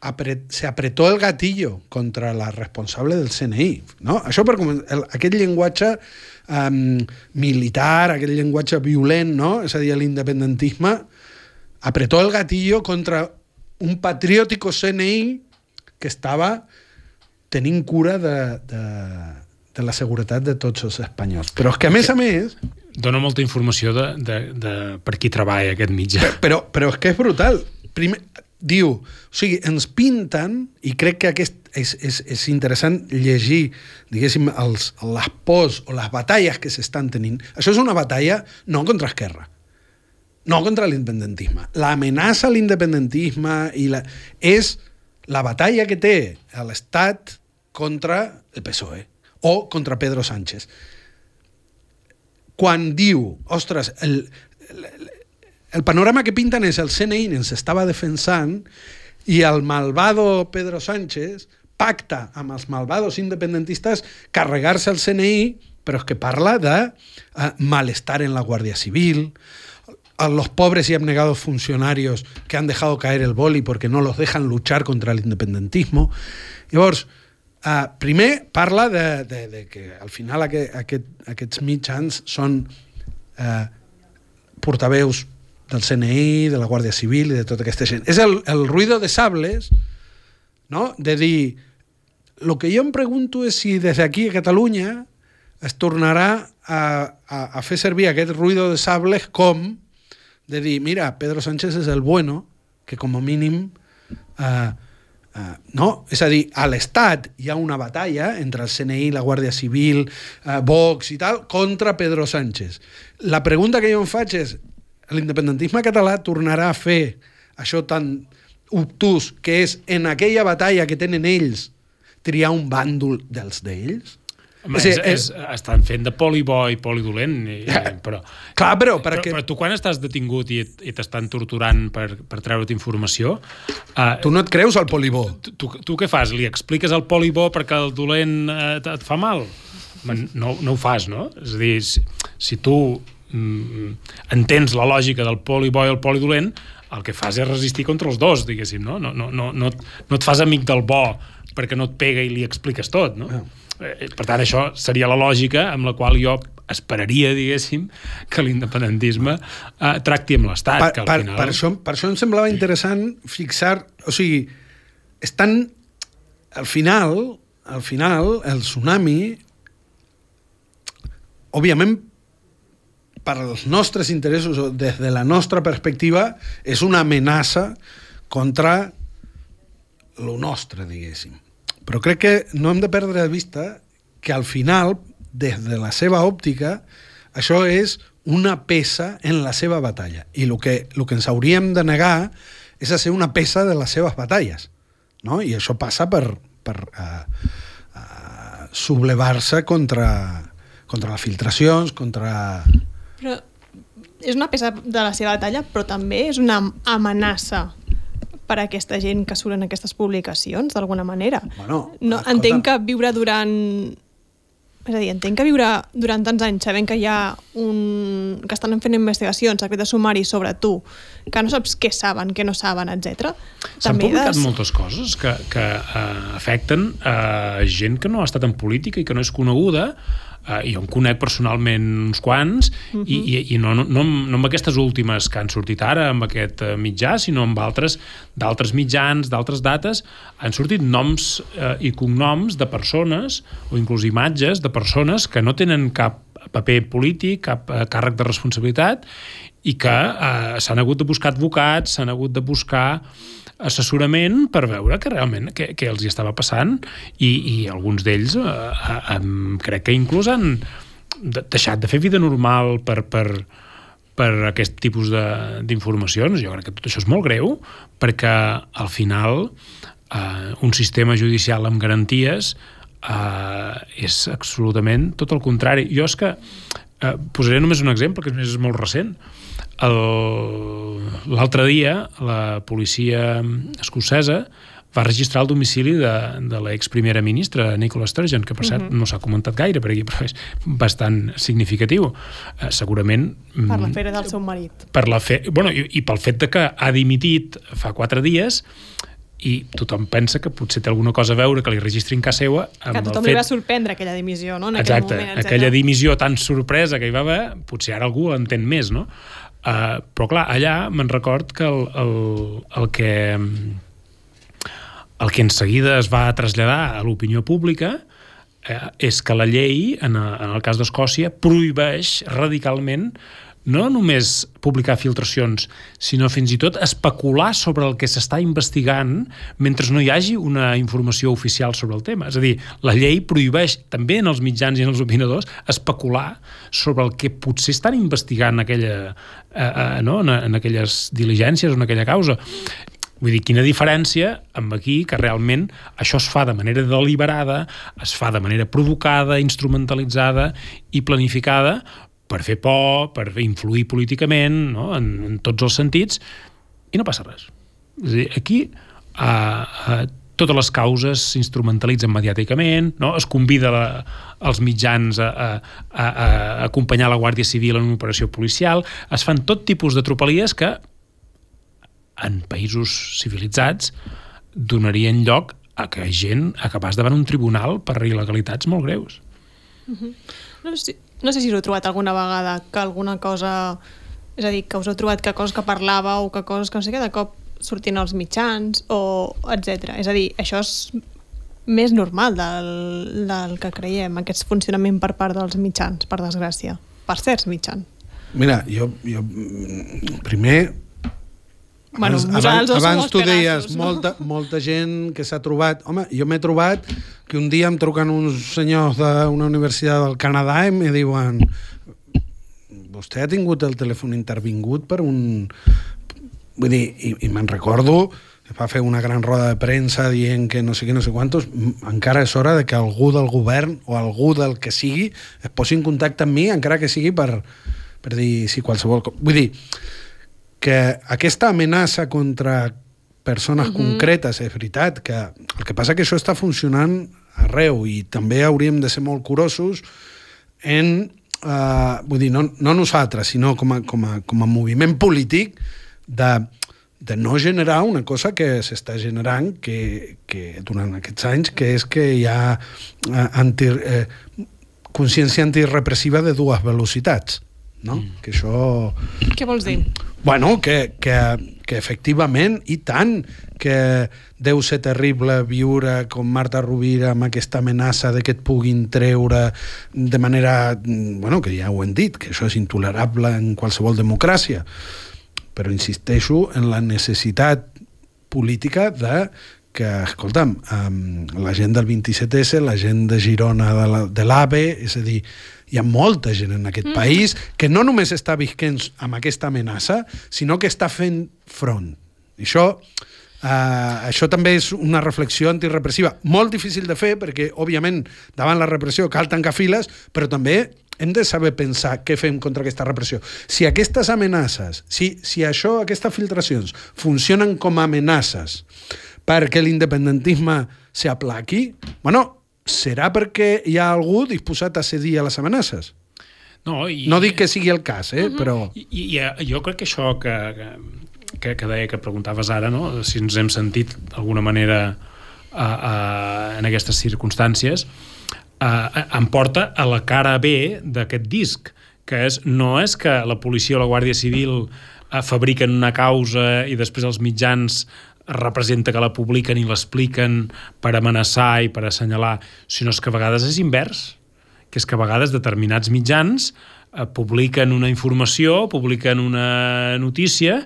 apret, se apretó el gatillo contra la responsable del CNI. No? Això per el, aquest llenguatge um, militar, aquest llenguatge violent, no? és a dir, l'independentisme, apretó el gatillo contra un patriòtico CNI que estava tenint cura de, de, de la seguretat de tots els espanyols. Però és que, a més a més... Dona molta informació de, de, de per qui treballa aquest mitjà. Però, però és que és brutal. Primer, diu, o sigui, ens pinten, i crec que aquest és, és, és interessant llegir, diguéssim, els, les pors o les batalles que s'estan tenint. Això és una batalla no contra Esquerra, no contra l'independentisme. L'amenaça a l'independentisme i la, és la batalla que té l'Estat contra el PSOE o contra Pedro Sánchez. Quan diu, ostres, el, el, el panorama que pinten és el CNI ens estava defensant i el malvado Pedro Sánchez pacta amb els malvados independentistes carregar-se el CNI, però és que parla de uh, malestar en la Guàrdia Civil, a los pobres y abnegados funcionarios que han dejado caer el boli porque no los dejan luchar contra l'independentisme. Llavors, uh, primer parla de, de, de que al final aquest, aquest, aquests mitjans són uh, portaveus del CNI, de la Guàrdia Civil i de tota aquesta gent. És el, el ruido de sables, no? de dir, el que jo em pregunto és si des d'aquí a Catalunya es tornarà a, a, a fer servir aquest ruido de sables com de dir, mira, Pedro Sánchez és el bueno, que com a mínim... Eh, Uh, no? És a dir, a l'Estat hi ha una batalla entre el CNI, la Guàrdia Civil, uh, Vox i tal, contra Pedro Sánchez. La pregunta que jo em faig és, l'independentisme català tornarà a fer això tan obtús que és en aquella batalla que tenen ells triar un bàndol dels d'ells? Home, és, és, és, estan fent de polibo i polidolent, i, però... Clar, però, perquè... però, però tu quan estàs detingut i, i t'estan torturant per, per treure't informació... Uh, tu no et creus al polibó? Tu, tu, tu què fas? Li expliques al polibó perquè el dolent uh, et fa mal? No, no ho fas, no? És a dir, si, si tu mm, entens la lògica del poli bo i el poli dolent, el que fas és resistir contra els dos, diguéssim, no? No, no, no, no, no et fas amic del bo perquè no et pega i li expliques tot, no? Ah. Eh, Per tant, això seria la lògica amb la qual jo esperaria, diguéssim, que l'independentisme eh, tracti amb l'Estat, per, que al per, final... per, això, per això em semblava interessant fixar... O sigui, estan... Al final, al final, el tsunami, òbviament, per als nostres interessos, o des de la nostra perspectiva, és una amenaça contra lo nostre, diguéssim. Però crec que no hem de perdre de vista que al final, des de la seva òptica, això és una peça en la seva batalla. I el que, el que ens hauríem de negar és a ser una peça de les seves batalles. No? I això passa per, per uh, uh, sublevar-se contra, contra les filtracions, contra... Però és una peça de la seva batalla, però també és una amenaça per a aquesta gent que surt en aquestes publicacions, d'alguna manera. Bueno, no, escolta. entenc que viure durant... És a dir, entenc que viure durant tants anys sabent que hi ha un... que estan fent investigacions, secret de sumari sobre tu, que no saps què saben, què no saben, etc. S'han publicat moltes coses que, que uh, afecten a uh, gent que no ha estat en política i que no és coneguda, uh, jo en conec personalment uns quants, uh -huh. i, i, i no, no, no, no amb aquestes últimes que han sortit ara, amb aquest uh, mitjà, sinó amb altres d'altres mitjans, d'altres dates, han sortit noms uh, i cognoms de persones, o inclús imatges de persones que no tenen cap paper polític, cap uh, càrrec de responsabilitat, i que uh, s'han hagut de buscar advocats, s'han hagut de buscar assessorament per veure que realment què, què els hi estava passant i, i alguns d'ells eh, eh, crec que inclús han de, deixat de fer vida normal per, per, per aquest tipus d'informacions. Jo crec que tot això és molt greu perquè al final eh, un sistema judicial amb garanties eh, és absolutament tot el contrari. Jo és que eh, posaré només un exemple, que és molt recent. L'altre dia, la policia escocesa va registrar el domicili de, de l'ex primera ministra, Nicola Sturgeon, que per cert no s'ha comentat gaire per aquí, però és bastant significatiu. Eh, segurament... Per mm, l'afera del seu marit. per la fe... bueno, i, i pel fet de que ha dimitit fa quatre dies i tothom pensa que potser té alguna cosa a veure que li registrin casa seva amb Que tothom el li fet... va sorprendre aquella dimissió, no? En aquell Exacte, moment, etcètera. aquella dimissió tan sorpresa que hi va haver, potser ara algú l'entén més, no? Uh, però clar, allà me'n record que el, el, el que el que en seguida es va traslladar a l'opinió pública eh, és que la llei, en, a- en el cas d'Escòcia, prohibeix radicalment no només publicar filtracions, sinó fins i tot especular sobre el que s'està investigant mentre no hi hagi una informació oficial sobre el tema. És a dir, la llei prohibeix també en els mitjans i en els opinadors especular sobre el que potser estan investigant aquella, eh, eh, no? en, en aquelles diligències o en aquella causa. Vull dir, quina diferència amb aquí que realment això es fa de manera deliberada, es fa de manera provocada, instrumentalitzada i planificada per fer por, per influir políticament, no? en, en tots els sentits, i no passa res. És a dir, aquí uh, uh, totes les causes s'instrumentalitzen mediàticament, no? es convida la, els mitjans a, a, a, a acompanyar la Guàrdia Civil en una operació policial, es fan tot tipus de tropelies que en països civilitzats donarien lloc a que gent acabés davant un tribunal per il·legalitats molt greus. No sé, no sé si us heu trobat alguna vegada que alguna cosa... És a dir, que us heu trobat que coses que parlava o que coses que no sé què, de cop sortint als mitjans o etc. És a dir, això és més normal del, del que creiem, aquest funcionament per part dels mitjans, per desgràcia. Per certs mitjans. Mira, jo, jo primer Bueno, abans, abans, abans tu deies no? molta, molta gent que s'ha trobat... Home, jo m'he trobat que un dia em truquen uns senyors d'una universitat del Canadà i me diuen vostè ha tingut el telèfon intervingut per un... Vull dir, i, i me'n recordo que va fer una gran roda de premsa dient que no sé què, no sé quantos, encara és hora de que algú del govern o algú del que sigui es posi en contacte amb mi, encara que sigui per, per dir si qualsevol... Vull dir, que aquesta amenaça contra persones uh -huh. concretes, és veritat, que el que passa que això està funcionant arreu i també hauríem de ser molt curosos en uh, vull dir, no, no nosaltres, sinó com a, com a, com a moviment polític de, de no generar una cosa que s'està generant que, que durant aquests anys, que és que hi ha uh, anti, eh, consciència antirepressiva de dues velocitats. No? Mm. Que això... Què vols dir? Bueno, que, que, que efectivament, i tant, que deu ser terrible viure com Marta Rovira amb aquesta amenaça de que et puguin treure de manera... Bueno, que ja ho hem dit, que això és intolerable en qualsevol democràcia. Però insisteixo en la necessitat política de que, escolta'm, la gent del 27S, la gent de Girona de l'AVE, és a dir, hi ha molta gent en aquest mm. país que no només està visquent amb aquesta amenaça, sinó que està fent front. I això, uh, això també és una reflexió antirepressiva. Molt difícil de fer perquè, òbviament, davant la repressió cal tancar files, però també hem de saber pensar què fem contra aquesta repressió. Si aquestes amenaces, si, si això, aquestes filtracions, funcionen com a amenaces perquè l'independentisme s'aplaqui, bueno, serà perquè hi ha algú disposat a cedir a les amenaces. No, i, no dic que sigui el cas, eh, uh mhm. -huh. però... I, i, I jo crec que això que, que, que deia que preguntaves ara, no? si ens hem sentit d'alguna manera a, a, en aquestes circumstàncies, a, em porta a la cara B d'aquest disc, que és, no és que la policia o la Guàrdia Civil fabriquen una causa i després els mitjans representa que la publiquen i l'expliquen per amenaçar i per assenyalar, sinó que a vegades és invers, que és que a vegades determinats mitjans eh, publiquen una informació, publiquen una notícia,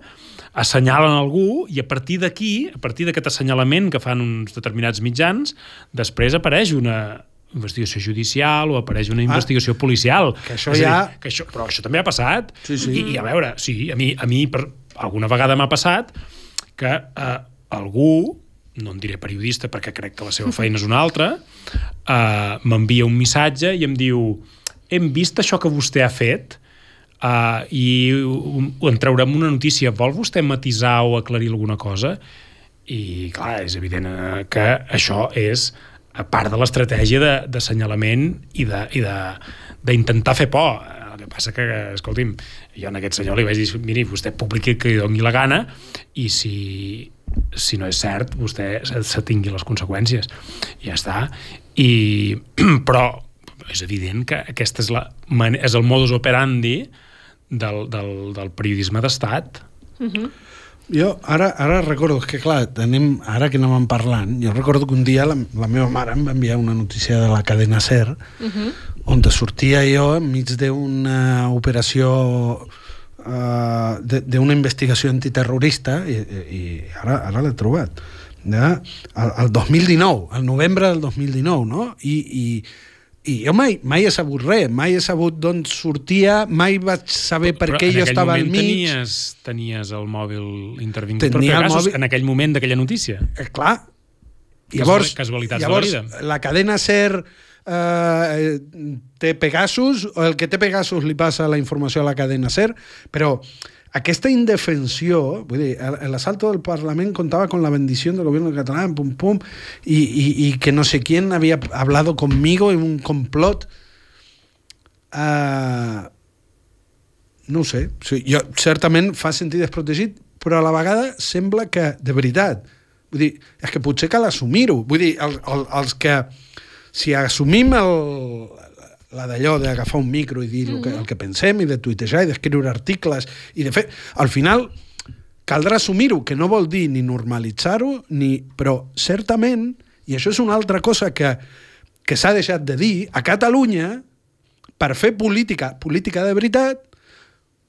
assenyalen algú i a partir d'aquí, a partir d'aquest assenyalament que fan uns determinats mitjans, després apareix una investigació judicial o apareix una ah, investigació policial. Que això ja... Dir, que això, però això també ha passat. Sí, sí. I, I a veure, sí, a mi, a mi per, alguna vegada m'ha passat que eh, algú, no en diré periodista perquè crec que la seva feina és una altra, eh, m'envia un missatge i em diu hem vist això que vostè ha fet uh, i en traurem una notícia. Vol vostè matisar o aclarir alguna cosa? I, clar, és evident eh, que això és a part de l'estratègia d'assenyalament i d'intentar fer por. El que passa que, escolti'm, jo a aquest senyor li vaig dir, miri, vostè publiqui que li doni la gana i si, si no és cert, vostè se, se tingui les conseqüències. Ja està. I, però és evident que aquest és, la, és el modus operandi del, del, del periodisme d'estat. Uh -huh. Jo ara, ara recordo que, clar, tenim, ara que anàvem parlant, jo recordo que un dia la, la meva mare em va enviar una notícia de la cadena SER uh -huh. on sortia jo enmig d'una operació uh, d'una investigació antiterrorista i, i ara, ara l'he trobat ja? el, el 2019, el novembre del 2019 no? I, i, i jo mai, mai he sabut res, mai he sabut d'on sortia, mai vaig saber per Però què jo estava al mig. Tenies, tenies el mòbil intervingut Tenia per Pegasus mòbil... en aquell moment d'aquella notícia. Eh, clar. Llavors, Casualitats llavors de la vida. la cadena SER eh, té Pegasus, o el que té Pegasus li passa la informació a la cadena SER, però aquesta indefensió, vull dir, el asalto del Parlament contaba con la bendición del gobierno catalán, pum, pum, y, y, y que no sé quién había hablado conmigo en un complot. Uh, no ho sé, sí, jo, certament fa sentir desprotegit, però a la vegada sembla que, de veritat, vull dir, és que potser cal assumir-ho, vull dir, el, el, els que si assumim el, la d'allò d'agafar un micro i dir mm -hmm. el, que, el que pensem i de tuitejar i d'escriure articles i de fer... Al final caldrà assumir-ho, que no vol dir ni normalitzar-ho, ni... però certament, i això és una altra cosa que, que s'ha deixat de dir, a Catalunya, per fer política, política de veritat,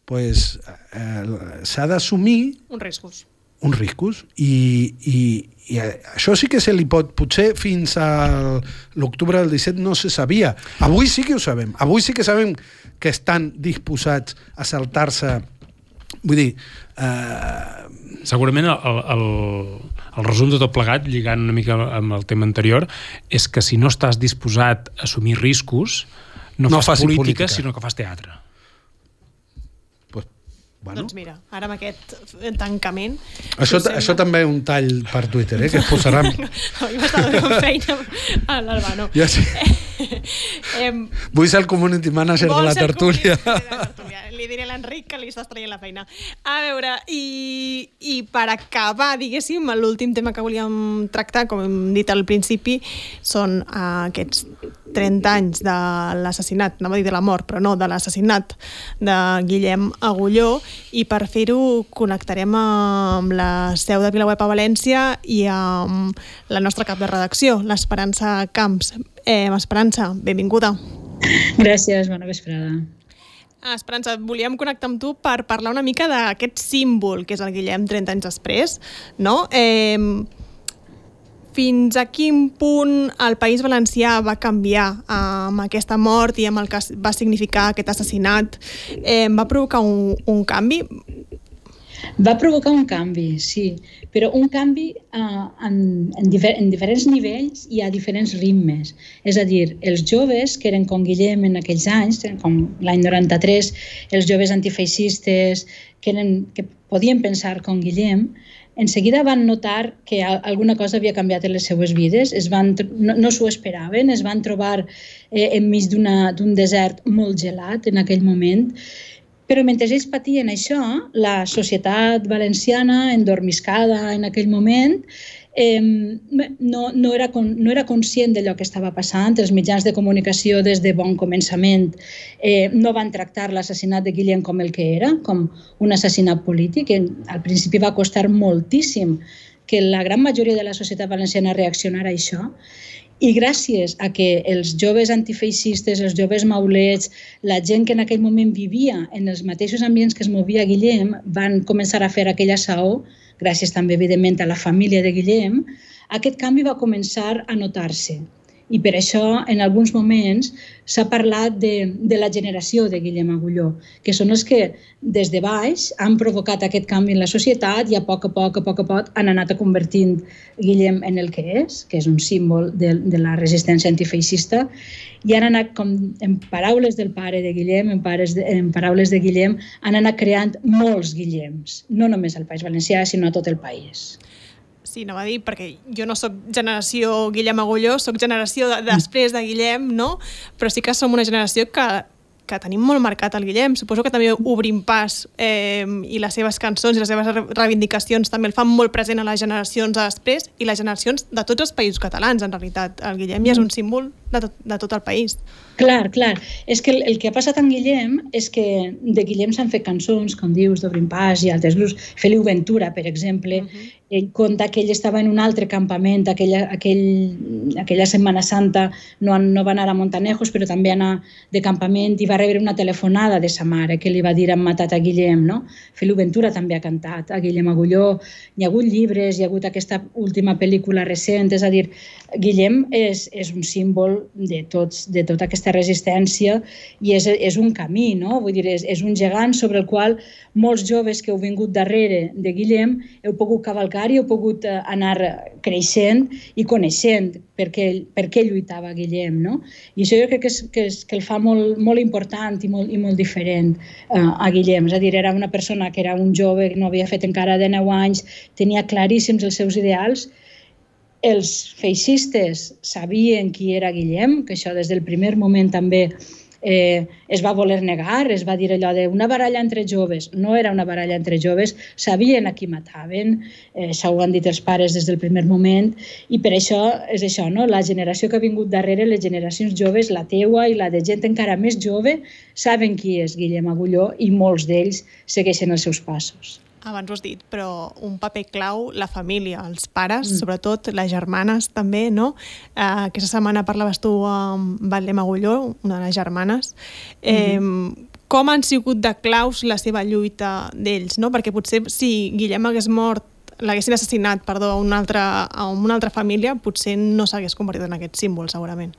pues, eh, s'ha d'assumir... Un riscos. Un riscos. I, i, i això sí que se li pot, potser fins a l'octubre del 17 no se sabia. Avui sí que ho sabem. Avui sí que sabem que estan disposats a saltar-se vull dir... Eh... Segurament el, el, el resum de tot plegat, lligant una mica amb el tema anterior, és que si no estàs disposat a assumir riscos, no, no fas política, política, sinó que fas teatre. Bueno. Doncs mira, ara amb aquest tancament... Això, sembla... això també un tall per Twitter, eh, que es posarà... Avui m'està donant feina a l'Albano. Ja sé. em, Vull ser el community manager de la tertúlia. de la tertúlia. Li diré a l'Enric que li estàs traient la feina. A veure, i, i per acabar, diguéssim, l'últim tema que volíem tractar, com hem dit al principi, són uh, aquests 30 anys de l'assassinat, no a dir de la mort, però no, de l'assassinat de Guillem Agulló, i per fer-ho connectarem amb la seu de Vilaweb a València i amb la nostra cap de redacció, l'Esperança Camps. Eh, Esperança, benvinguda. Gràcies, bona vesprada. Esperança, volíem connectar amb tu per parlar una mica d'aquest símbol que és el Guillem 30 anys després, no? Eh, fins a quin punt el País Valencià va canviar eh, amb aquesta mort i amb el que va significar aquest assassinat? Eh, va provocar un, un canvi? Va provocar un canvi, sí, però un canvi uh, en, en, difer en diferents nivells i a diferents ritmes. És a dir, els joves, que eren com Guillem en aquells anys, com l'any 93, els joves antifeixistes que, eren, que podien pensar com Guillem, en seguida van notar que alguna cosa havia canviat en les seues vides, es van, no, no s'ho esperaven, es van trobar eh, enmig d'un desert molt gelat en aquell moment, però mentre ells patien això, la societat valenciana, endormiscada en aquell moment, eh, no, no, era, no era conscient d'allò que estava passant. Els mitjans de comunicació des de bon començament eh, no van tractar l'assassinat de Guillem com el que era, com un assassinat polític. Al principi va costar moltíssim que la gran majoria de la societat valenciana reaccionara a això i gràcies a que els joves antifeixistes, els joves maulets, la gent que en aquell moment vivia en els mateixos ambients que es movia Guillem, van començar a fer aquella saó, gràcies també, evidentment, a la família de Guillem, aquest canvi va començar a notar-se. I per això, en alguns moments, s'ha parlat de, de la generació de Guillem Agulló, que són els que, des de baix, han provocat aquest canvi en la societat i a poc a poc, a poc a poc, han anat convertint Guillem en el que és, que és un símbol de, de la resistència antifeixista, i han anat, com en paraules del pare de Guillem, en, pares de, en paraules de Guillem, han anat creant molts Guillems, no només al País Valencià, sinó a tot el país. Sí, no va dir, perquè jo no sóc generació Guillem Agulló, sóc generació de, després de Guillem, no? Però sí que som una generació que que tenim molt marcat el Guillem. Suposo que també obrim pas eh, i les seves cançons i les seves reivindicacions també el fan molt present a les generacions de després i les generacions de tots els països catalans, en realitat. El Guillem ja és un símbol de tot, de tot el país. Clar, clar. És que el, el que ha passat amb Guillem és que de Guillem s'han fet cançons, com dius, d'Obrim Pas i altres grups. Feliu Ventura, per exemple, uh -huh. ell conta que ell estava en un altre campament aquella, aquell, aquella Setmana Santa, no, no va anar a Montanejos, però també anar de campament i va rebre una telefonada de sa mare que li va dir han matat a Guillem, no? Feliu Ventura també ha cantat, a Guillem Agulló, hi ha hagut llibres, hi ha hagut aquesta última pel·lícula recent, és a dir, Guillem és, és un símbol de, tots, de tota aquesta resistència i és, és un camí, no? Vull dir, és, és un gegant sobre el qual molts joves que heu vingut darrere de Guillem heu pogut cavalcar i heu pogut eh, anar creixent i coneixent per què, per què lluitava Guillem, no? I això jo crec que, és, que, és, que el fa molt, molt important i molt, i molt diferent uh, a Guillem. És a dir, era una persona que era un jove que no havia fet encara de 9 anys, tenia claríssims els seus ideals, els feixistes sabien qui era Guillem, que això des del primer moment també eh, es va voler negar, es va dir allò de una baralla entre joves. No era una baralla entre joves, sabien a qui mataven, eh, això ho han dit els pares des del primer moment, i per això és això, no? la generació que ha vingut darrere, les generacions joves, la teua i la de gent encara més jove, saben qui és Guillem Agulló i molts d'ells segueixen els seus passos abans ho has dit, però un paper clau, la família, els pares, mm. sobretot, les germanes també, no? Eh, aquesta setmana parlaves tu amb Valem Agulló, una de les germanes. Eh, mm. Com han sigut de claus la seva lluita d'ells, no? Perquè potser si Guillem hagués mort l'haguessin assassinat, perdó, a una altra, a una altra família, potser no s'hagués convertit en aquest símbol, segurament.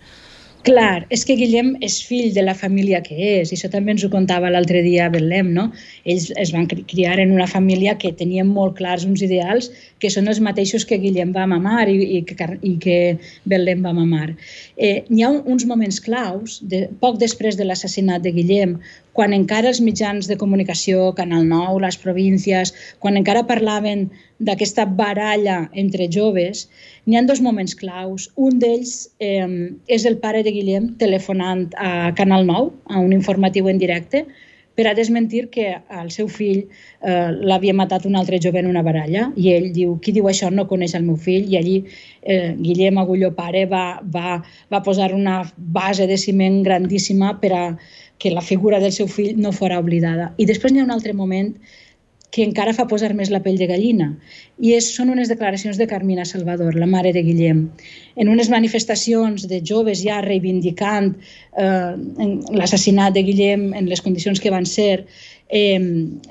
Clar, és que Guillem és fill de la família que és, i això també ens ho contava l'altre dia a Betlem, no? Ells es van criar en una família que tenia molt clars uns ideals que són els mateixos que Guillem va mamar i, i, que, i que Betlem va mamar. Eh, hi ha uns moments claus, de, poc després de l'assassinat de Guillem, quan encara els mitjans de comunicació, Canal 9, les províncies, quan encara parlaven d'aquesta baralla entre joves, n'hi ha dos moments claus. Un d'ells eh, és el pare de Guillem telefonant a Canal 9, a un informatiu en directe, per a desmentir que el seu fill eh, l'havia matat un altre jove en una baralla i ell diu, qui diu això no coneix el meu fill i allí eh, Guillem Agulló pare va, va, va posar una base de ciment grandíssima per a que la figura del seu fill no fora oblidada. I després n'hi ha un altre moment que encara fa posar més la pell de gallina. I és, són unes declaracions de Carmina Salvador, la mare de Guillem. En unes manifestacions de joves ja reivindicant eh, l'assassinat de Guillem en les condicions que van ser, eh,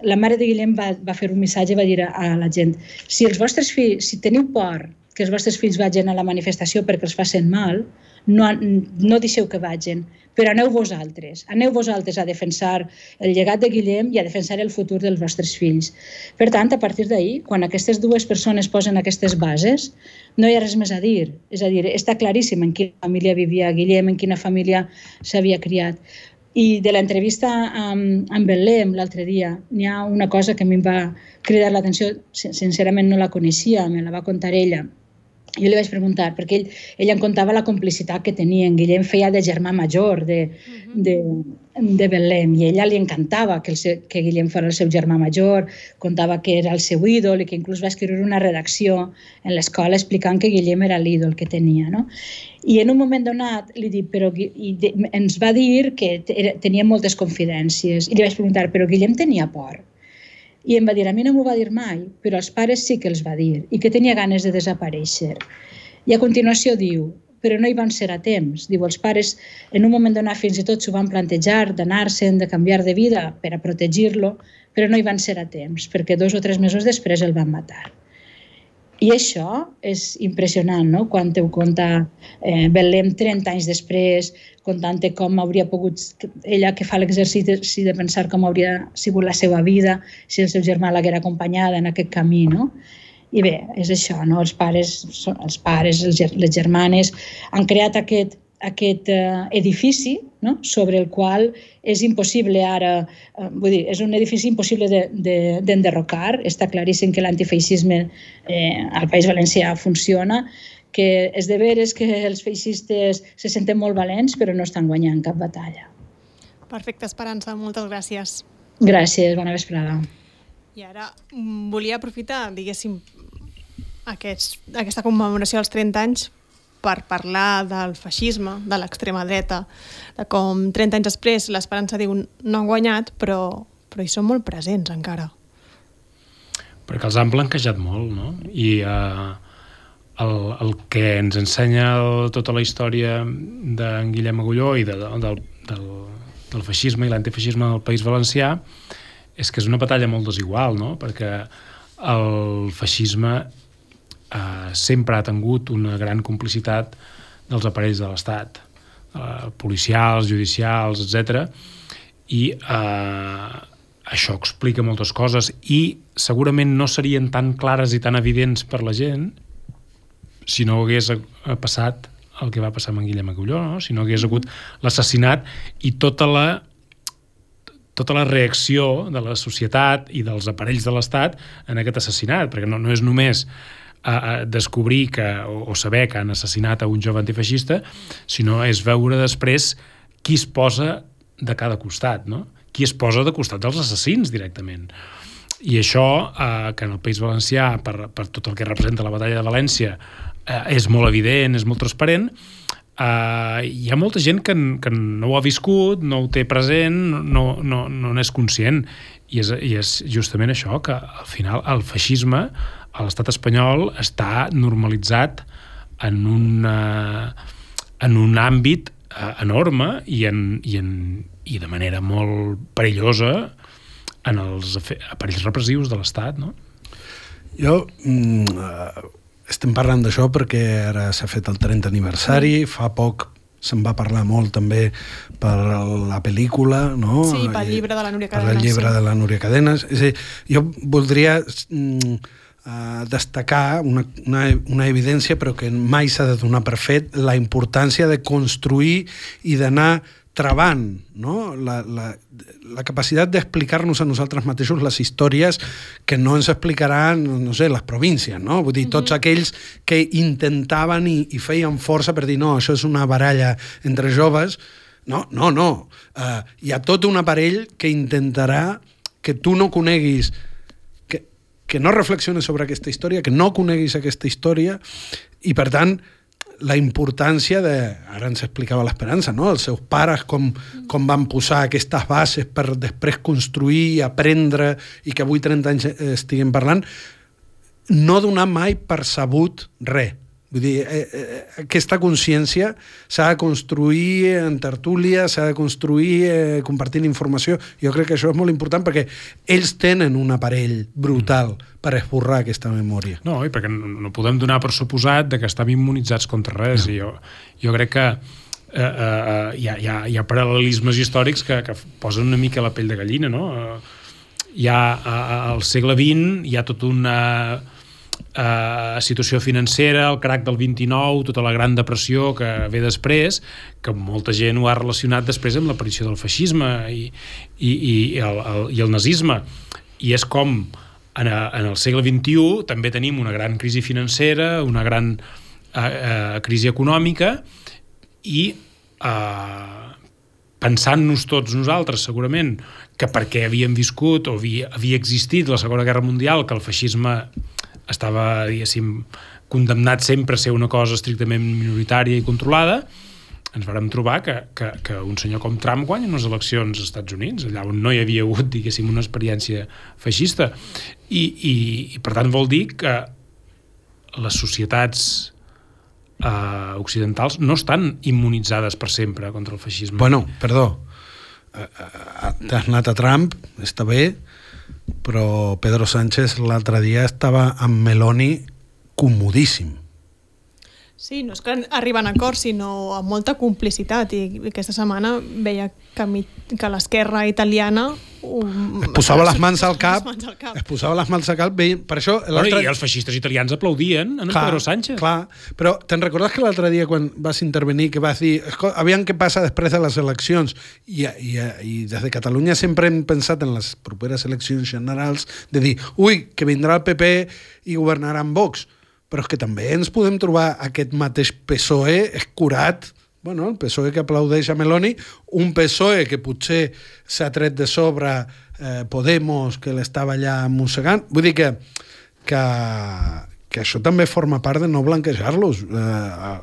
la mare de Guillem va, va fer un missatge, va dir a, a la gent, si els vostres fills, si teniu por que els vostres fills vagin a la manifestació perquè els facin mal, no, no deixeu que vagin, però aneu vosaltres, aneu vosaltres a defensar el llegat de Guillem i a defensar el futur dels vostres fills. Per tant, a partir d'ahir, quan aquestes dues persones posen aquestes bases, no hi ha res més a dir. És a dir, està claríssim en quina família vivia Guillem, en quina família s'havia criat. I de l'entrevista amb, amb Belém l'altre dia, n'hi ha una cosa que a mi em va cridar l'atenció, sincerament no la coneixia, me la va contar ella, jo li vaig preguntar, perquè ell, ell em contava la complicitat que tenia. En Guillem feia de germà major de, de, de Belém i ella li encantava que, el seu, que Guillem fos el seu germà major, contava que era el seu ídol i que inclús va escriure una redacció en l'escola explicant que Guillem era l'ídol que tenia. No? I en un moment donat li dic, però, i de, ens va dir que tenia moltes confidències i li vaig preguntar, però Guillem tenia por? I em va dir, a mi no m'ho va dir mai, però als pares sí que els va dir, i que tenia ganes de desaparèixer. I a continuació diu, però no hi van ser a temps. Diu, els pares en un moment donat fins i tot s'ho van plantejar d'anar-se'n, de canviar de vida per a protegir-lo, però no hi van ser a temps, perquè dos o tres mesos després el van matar. I això és impressionant, no? quan ho conta eh, Belém 30 anys després, contant com hauria pogut, ella que fa l'exercici de pensar com hauria sigut la seva vida si el seu germà l'haguera acompanyada en aquest camí. No? I bé, és això, no? els pares, els pares les germanes han creat aquest, aquest eh, edifici no? sobre el qual és impossible ara, eh, vull dir, és un edifici impossible d'enderrocar, de, de, està claríssim que l'antifeixisme eh, al País Valencià funciona, que és de veres que els feixistes se senten molt valents però no estan guanyant cap batalla. Perfecte, Esperança, moltes gràcies. Gràcies, bona vesprada. I ara mm, volia aprofitar, diguéssim, aquests, aquesta commemoració dels 30 anys per parlar del feixisme, de l'extrema dreta, de com 30 anys després l'Esperança diu no han guanyat, però, però hi són molt presents encara. Perquè els han blanquejat molt, no? I eh, el, el que ens ensenya el, tota la història d'en Guillem Agulló i de, del, del, del feixisme i l'antifeixisme del País Valencià és que és una batalla molt desigual, no? Perquè el feixisme eh, sempre ha tingut una gran complicitat dels aparells de l'Estat, eh, policials, judicials, etc. I eh, això explica moltes coses i segurament no serien tan clares i tan evidents per la gent si no hagués eh, passat el que va passar amb en Guillem Agulló, no? si no hagués hagut l'assassinat i tota la tota la reacció de la societat i dels aparells de l'Estat en aquest assassinat, perquè no, no és només a, a descobrir que, o, o saber que han assassinat a un jove antifeixista, sinó és veure després qui es posa de cada costat, no? qui es posa de costat dels assassins directament. I això, eh, que en el País Valencià, per, per tot el que representa la batalla de València, eh, és molt evident, és molt transparent, eh, hi ha molta gent que, que no ho ha viscut, no ho té present, no, no, no n'és conscient. I és, I és justament això, que al final el feixisme a l'estat espanyol està normalitzat en, una, en un àmbit eh, enorme i, en, i, en, i de manera molt perillosa en els aparells repressius de l'Estat, no? Jo... Mm, eh, estem parlant d'això perquè ara s'ha fet el 30 aniversari, fa poc se'n va parlar molt també per la pel·lícula, no? Sí, pel llibre de la Núria Cadenes. Per el llibre sí. de la Núria Cadenes. És a dir, jo voldria... Mm, eh, destacar una, una, una evidència però que mai s'ha de donar per fet la importància de construir i d'anar travant no? la, la, la capacitat d'explicar-nos a nosaltres mateixos les històries que no ens explicaran, no sé, les províncies, no? Vull dir, tots aquells que intentaven i, i feien força per dir no, això és una baralla entre joves, no, no, no. Uh, hi ha tot un aparell que intentarà que tu no coneguis que, no reflexiones sobre aquesta història, que no coneguis aquesta història i, per tant, la importància de... Ara ens explicava l'Esperança, no? Els seus pares com, com van posar aquestes bases per després construir, aprendre i que avui 30 anys estiguem parlant, no donar mai per sabut res Vull dir, eh, eh, aquesta consciència s'ha de construir en tertúlia, s'ha de construir eh, compartint informació. Jo crec que això és molt important perquè ells tenen un aparell brutal per esborrar aquesta memòria. No, i perquè no, no podem donar per suposat de que estem immunitzats contra res. No. I jo, jo crec que eh, eh, hi, ha, hi, ha, hi ha paral·lelismes històrics que, que posen una mica la pell de gallina, no? Eh, hi ha, al segle XX hi ha tot una eh, situació financera, el crac del 29, tota la gran depressió que ve després, que molta gent ho ha relacionat després amb l'aparició del feixisme i, i, i, el, el, i el nazisme. I és com en, en el segle XXI també tenim una gran crisi financera, una gran eh, eh, crisi econòmica i eh, pensant-nos tots nosaltres, segurament, que perquè havíem viscut o havia, havia existit la Segona Guerra Mundial, que el feixisme estava, diguéssim, condemnat sempre a ser una cosa estrictament minoritària i controlada, ens vàrem trobar que, que, que un senyor com Trump guanya unes eleccions als Estats Units, allà on no hi havia hagut, diguéssim, una experiència feixista. I, i, i per tant vol dir que les societats eh, occidentals no estan immunitzades per sempre contra el feixisme. Bueno, perdó, eh, eh, t'has anat a Trump, està bé, però Pedro Sánchez l'altre dia estava amb Meloni comodíssim. Sí, no és que arriben a acords, sinó amb molta complicitat. I aquesta setmana veia que, mi, que l'esquerra italiana... Um, es posava les mans al cap, mans al cap. Es posava les mans al cap. Per això... Bueno, I els feixistes italians aplaudien en clar, Pedro Sánchez. Clar, però te'n recordes que l'altre dia quan vas intervenir que vas dir aviam què passa després de les eleccions i, i, i des de Catalunya sempre hem pensat en les properes eleccions generals de dir, ui, que vindrà el PP i governarà amb Vox però és que també ens podem trobar aquest mateix PSOE escurat bueno, el PSOE que aplaudeix a Meloni, un PSOE que potser s'ha tret de sobre eh, Podemos, que l'estava allà mossegant. Vull dir que, que, que això també forma part de no blanquejar-los. Eh,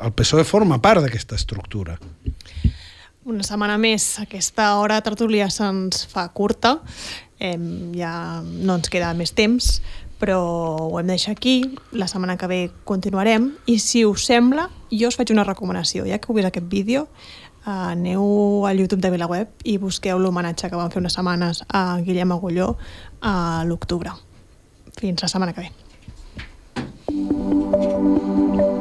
el PSOE forma part d'aquesta estructura. Una setmana més, aquesta hora tertúlia se'ns fa curta, eh, ja no ens queda més temps, però ho hem de deixar aquí, la setmana que ve continuarem, i si us sembla, jo us faig una recomanació, ja que heu vist aquest vídeo, aneu al YouTube de VilaWeb i busqueu l'homenatge que van fer unes setmanes a Guillem Agulló a l'octubre. Fins la setmana que ve. Thank you.